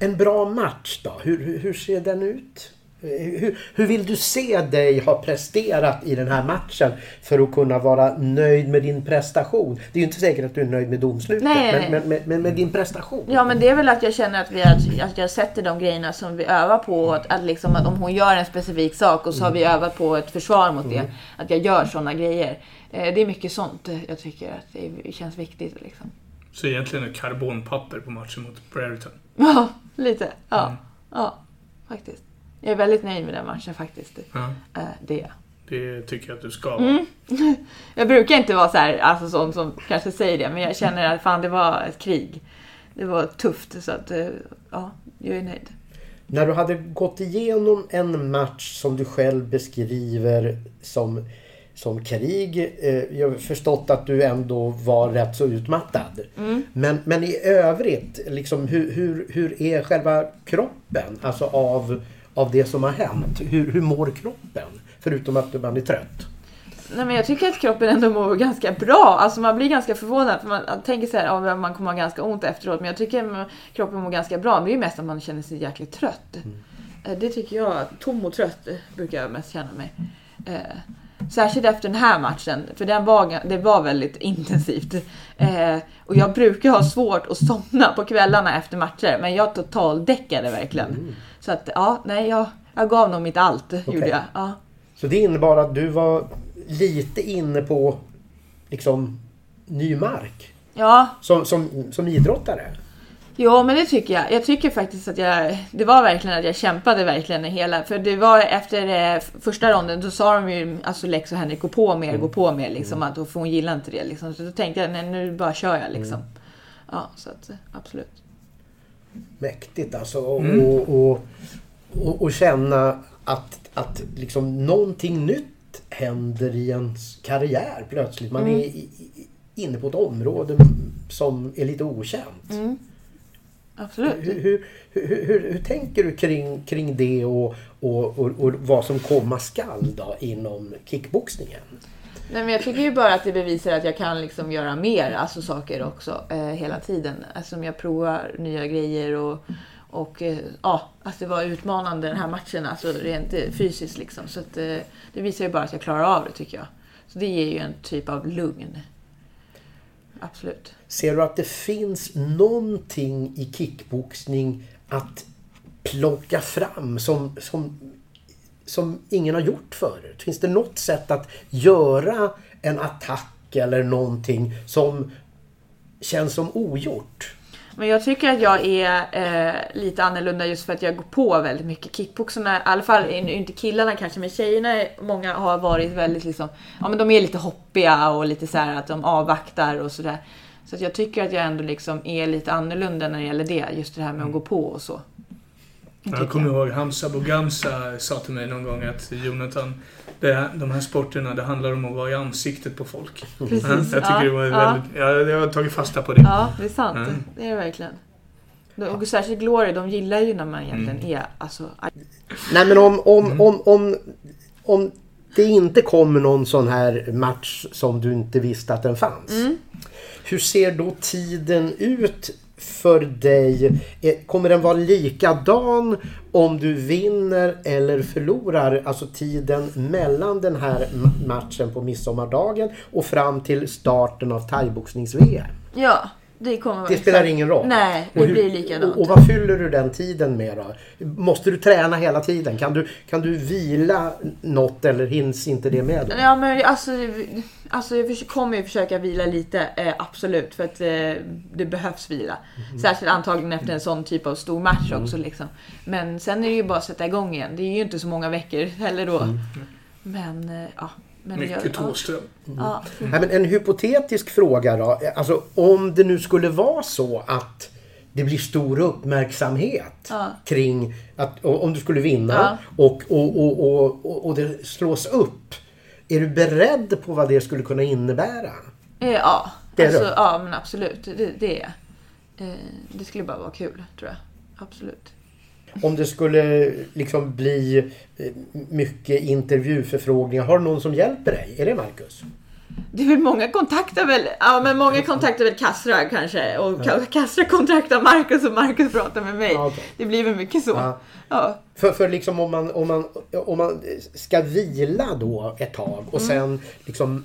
En bra match då? Hur, hur, ser den ut? Hur, hur vill du se dig ha presterat i den här matchen för att kunna vara nöjd med din prestation? Det är ju inte säkert att du är nöjd med domslutet, Nej, men, nej. men, men med din prestation. Ja men det är väl att jag känner att, vi, att, att jag sätter de grejerna som vi övar på. och Att, att, liksom, att om hon gör en specifik sak och så har vi Mm. övat på ett försvar mot det. Att jag gör sådana grejer. Eh, Det är mycket sånt jag tycker att det känns viktigt. Liksom. Så egentligen är karbonpapper på matchen mot Brereton. Ja, lite. Ja, Mm. ja faktiskt. Jag är väldigt nöjd med den matchen faktiskt. Ja, Eh, Det är jag. det tycker jag att du ska vara. Mm. Jag brukar inte vara så här, alltså sån som kanske säger det, men jag känner att fan det var ett krig. Det var tufft, så att eh, ja, jag är nöjd. När du hade gått igenom en match som du själv beskriver som, som krig. Eh, jag har förstått att du ändå var rätt så utmattad. Men, men i övrigt, liksom, hur, hur, hur är själva kroppen? Alltså av, av det som har hänt. Hur, hur mår kroppen? Förutom att man är trött. Nej, men jag tycker att kroppen ändå mår ganska bra. Alltså man blir ganska förvånad. För man tänker så här, ja, man kommer ha ganska ont efteråt. Men jag tycker att kroppen mår ganska bra. Det är ju mest att man känner sig jäkligt trött. Eh, Det tycker jag. Tom och trött eh, brukar jag mest känna mig. Särskilt efter den här matchen. För den var, det var väldigt intensivt. Eh, och jag brukar ha svårt att somna på kvällarna efter matcher. Men jag totaldäckade verkligen. Så att ja, nej jag, jag gav nog mitt allt. Gjorde jag. Ja. Så det innebar att du var lite inne på liksom ny mark. ja, Som, som, som idrottare. Ja, men det tycker jag. Jag tycker faktiskt att jag... Det var verkligen att jag kämpade verkligen i hela... För det var efter eh, första ronden, då sa de ju, alltså Lex och Henrik, gå på mer, gå på mer liksom. Att, för hon gillar inte det liksom. Så då tänkte jag, nej nu bara kör jag liksom. Ja, så att eh, absolut. Mäktigt alltså. Och, Mm. och, och, och, och känna att, att liksom någonting nytt händer i ens karriär plötsligt. Man är i, i, inne på ett område som är lite okänt. Absolut. Hur, hur, hur, hur, tänker du kring, kring det och, och, och, och vad som komma skall då inom kickboxningen? Nej, men jag tycker ju bara att det bevisar att jag kan liksom göra mer alltså saker också eh, hela tiden. Alltså jag provar nya grejer och, och eh, ja, att det var utmanande den här matchen, alltså rent eh, fysiskt liksom. Så att, eh, det visar ju bara att jag klarar av det tycker jag. Så det ger ju en typ av lugn. Absolut. Ser du att det finns någonting i kickboxning att plocka fram som, som, som ingen har gjort förut? Finns det något sätt att göra en attack eller någonting som känns som ogjort? Men jag tycker att jag är eh, lite annorlunda just för att jag går på väldigt mycket. Kickboxarna, i alla fall eh, inte killarna kanske, men tjejerna, många har varit väldigt liksom, ja men de är lite hoppiga och lite så här att de avvaktar och sådär. Så att jag tycker att jag ändå liksom är lite annorlunda när det gäller det, just det här med att gå på och så. Jag kommer ihåg Hamza Boganza sa till mig någon gång att Jonathan, det de här sporterna det handlar om att vara i ansiktet på folk. Precis. Ja, jag tycker ja, det var ja. väldigt... Ja, jag har tagit fasta på det. Ja, det är sant. Mm. Det är det verkligen. Och särskilt Glory, de gillar ju när man egentligen Mm. är alltså... Nej men om, om, om, om, om det inte kommer någon sån här match som du inte visste att den fanns. Mm. Hur ser då tiden ut för dig? Eh, kommer den vara likadan om du vinner eller förlorar? Alltså tiden mellan den här matchen på midsommardagen och fram till starten av thaiboxnings-VM. Ja, det kommer Det spelar ingen roll. Nej, det Och hur- blir likadant. Och, och vad fyller du den tiden med då? Måste du träna hela tiden? Kan du, kan du vila något eller hinns inte det med? Då? Ja men alltså, alltså jag kommer ju försöka vila lite, eh, absolut. För att eh, det behövs vila. Särskilt antagligen efter en sån typ av stor match också. Liksom. Men sen är det ju bara att sätta igång igen. Det är ju inte så många veckor heller då. Men eh, ja. Men Mycket jag, Thåström. Ja, ja. Nej, men en hypotetisk fråga då. Alltså om det nu skulle vara så att det blir stor uppmärksamhet Ja. kring att om du skulle vinna Ja. och, och, och, och, och, det slås upp. Är du beredd på vad det skulle kunna innebära? Eh, ja, Det är alltså, ja men absolut. Det, det eh, Det skulle bara vara kul, tror jag. Absolut. Om det skulle liksom bli eh, mycket intervjuförfrågningar. Har du någon som hjälper dig? Är det Marcus? Det är väl många kontaktar väl, ja men många kontaktar väl Kassra kanske och Ka- Kassra kontaktar Marcus och Marcus pratar med mig. Ja, okej. Det blir väl mycket så. Ja. Ja. För, för liksom om man, om, man, om man ska vila då ett tag och sen liksom,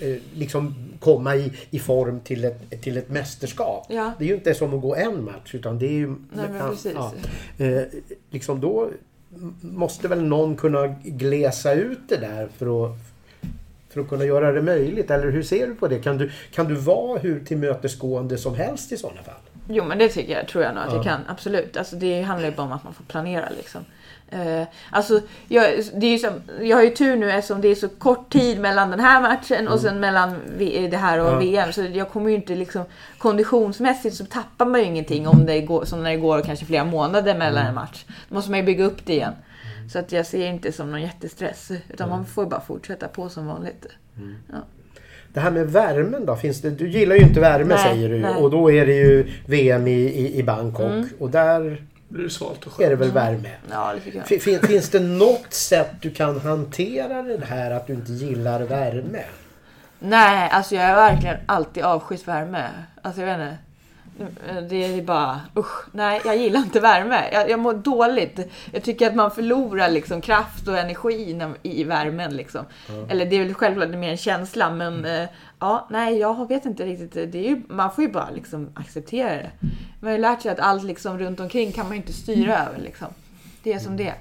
eh, liksom komma i, i form till ett, till ett mästerskap. Ja. Det är ju inte som att gå en match utan det är ju... Nej, men precis. Eh, liksom då måste väl någon kunna glesa ut det där för att, för att kunna göra det möjligt. Eller hur ser du på det? Kan du, kan du vara hur tillmötesgående som helst i sådana fall? Jo men det tycker jag, tror jag nog att Ja. jag kan. Absolut. Alltså det handlar ju bara om att man får planera liksom. Eh, alltså, jag, det är ju som, jag har ju tur nu eftersom det är så kort tid mellan den här matchen och sen mellan det här och Ja. VM. Så jag kommer ju inte liksom konditionsmässigt så tappar man ju ingenting om det går, som när det går kanske flera månader mellan en match. Då måste man ju bygga upp det igen. Så att jag ser inte som någon jättestress. Utan man får bara fortsätta på som vanligt. Det här med värmen då? Finns det, du gillar ju inte värme Nej, säger du nej. och då är det ju VM i, i, i Bangkok och där Blir det svalt och är det skönt. väl värme. Ja, det fin- Finns det något sätt du kan hantera det här att du inte gillar värme? Nej, alltså jag är verkligen alltid avskytt värme. Alltså jag vet inte. Det är bara usch, nej jag gillar inte värme. Jag, jag mår dåligt. Jag tycker att man förlorar liksom kraft och energi i värmen liksom. Eller det är väl självklart mer en känsla men eh, ja, nej jag vet inte riktigt. Det är ju, man får ju bara liksom acceptera det. Man har ju lärt sig att allt liksom runt omkring kan man ju inte styra över liksom. Det är som det är.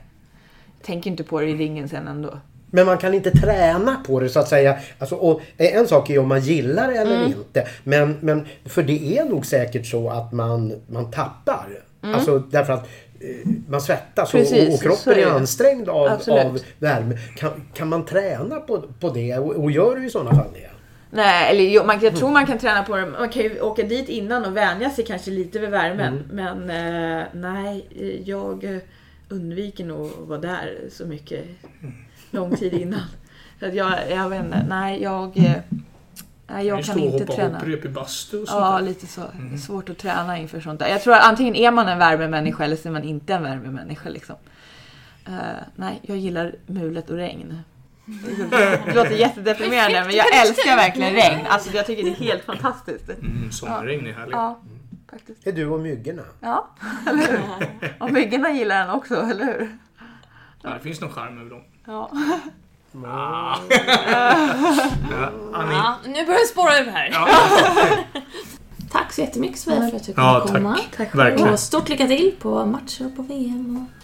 Jag tänker inte på det i ringen sen ändå. Men man kan inte träna på det så att säga. Alltså, och en sak är ju om man gillar det eller Mm. inte. Men, men för det är nog säkert så att man, man tappar. Alltså därför att eh, man svettas och, Mm. Precis, och, kroppen är är ansträngd av, Absolut. av värme. Kan, kan man träna på, på det och, och gör du i sådana fall det? Nej, eller jo, man, jag tror man kan träna på det. Man kan ju åka dit innan och vänja sig kanske lite vid värmen. Men eh, nej, jag undviker nog att vara där så mycket lång tid innan. Så att jag, jag vet inte, nej jag, eh, nej, jag kan inte hoppa träna. hopprep i bastu och sånt Ja, där. lite så. Är svårt att träna inför sånt där. Jag tror att antingen är man en värmemänniska eller så är man inte en värmemänniska. Liksom. Eh, nej, jag gillar mulet och regn. Det låter jättedeprimerande men jag älskar verkligen regn. Alltså jag tycker det är helt fantastiskt. Mm, sommarregn är härligt. Ja, faktiskt. Är du och myggorna? Ja, eller hur? Och myggorna gillar den också, eller hur? Ja, det finns någon charm över dem. Ja. Ah. ja, Annie. Ja, nu börjar det spåra ur här. Ja, Tack så jättemycket Sofia för att du Ja, kunde komma. tack. Verkligen. Och stort lycka till på matcher och på VM. Och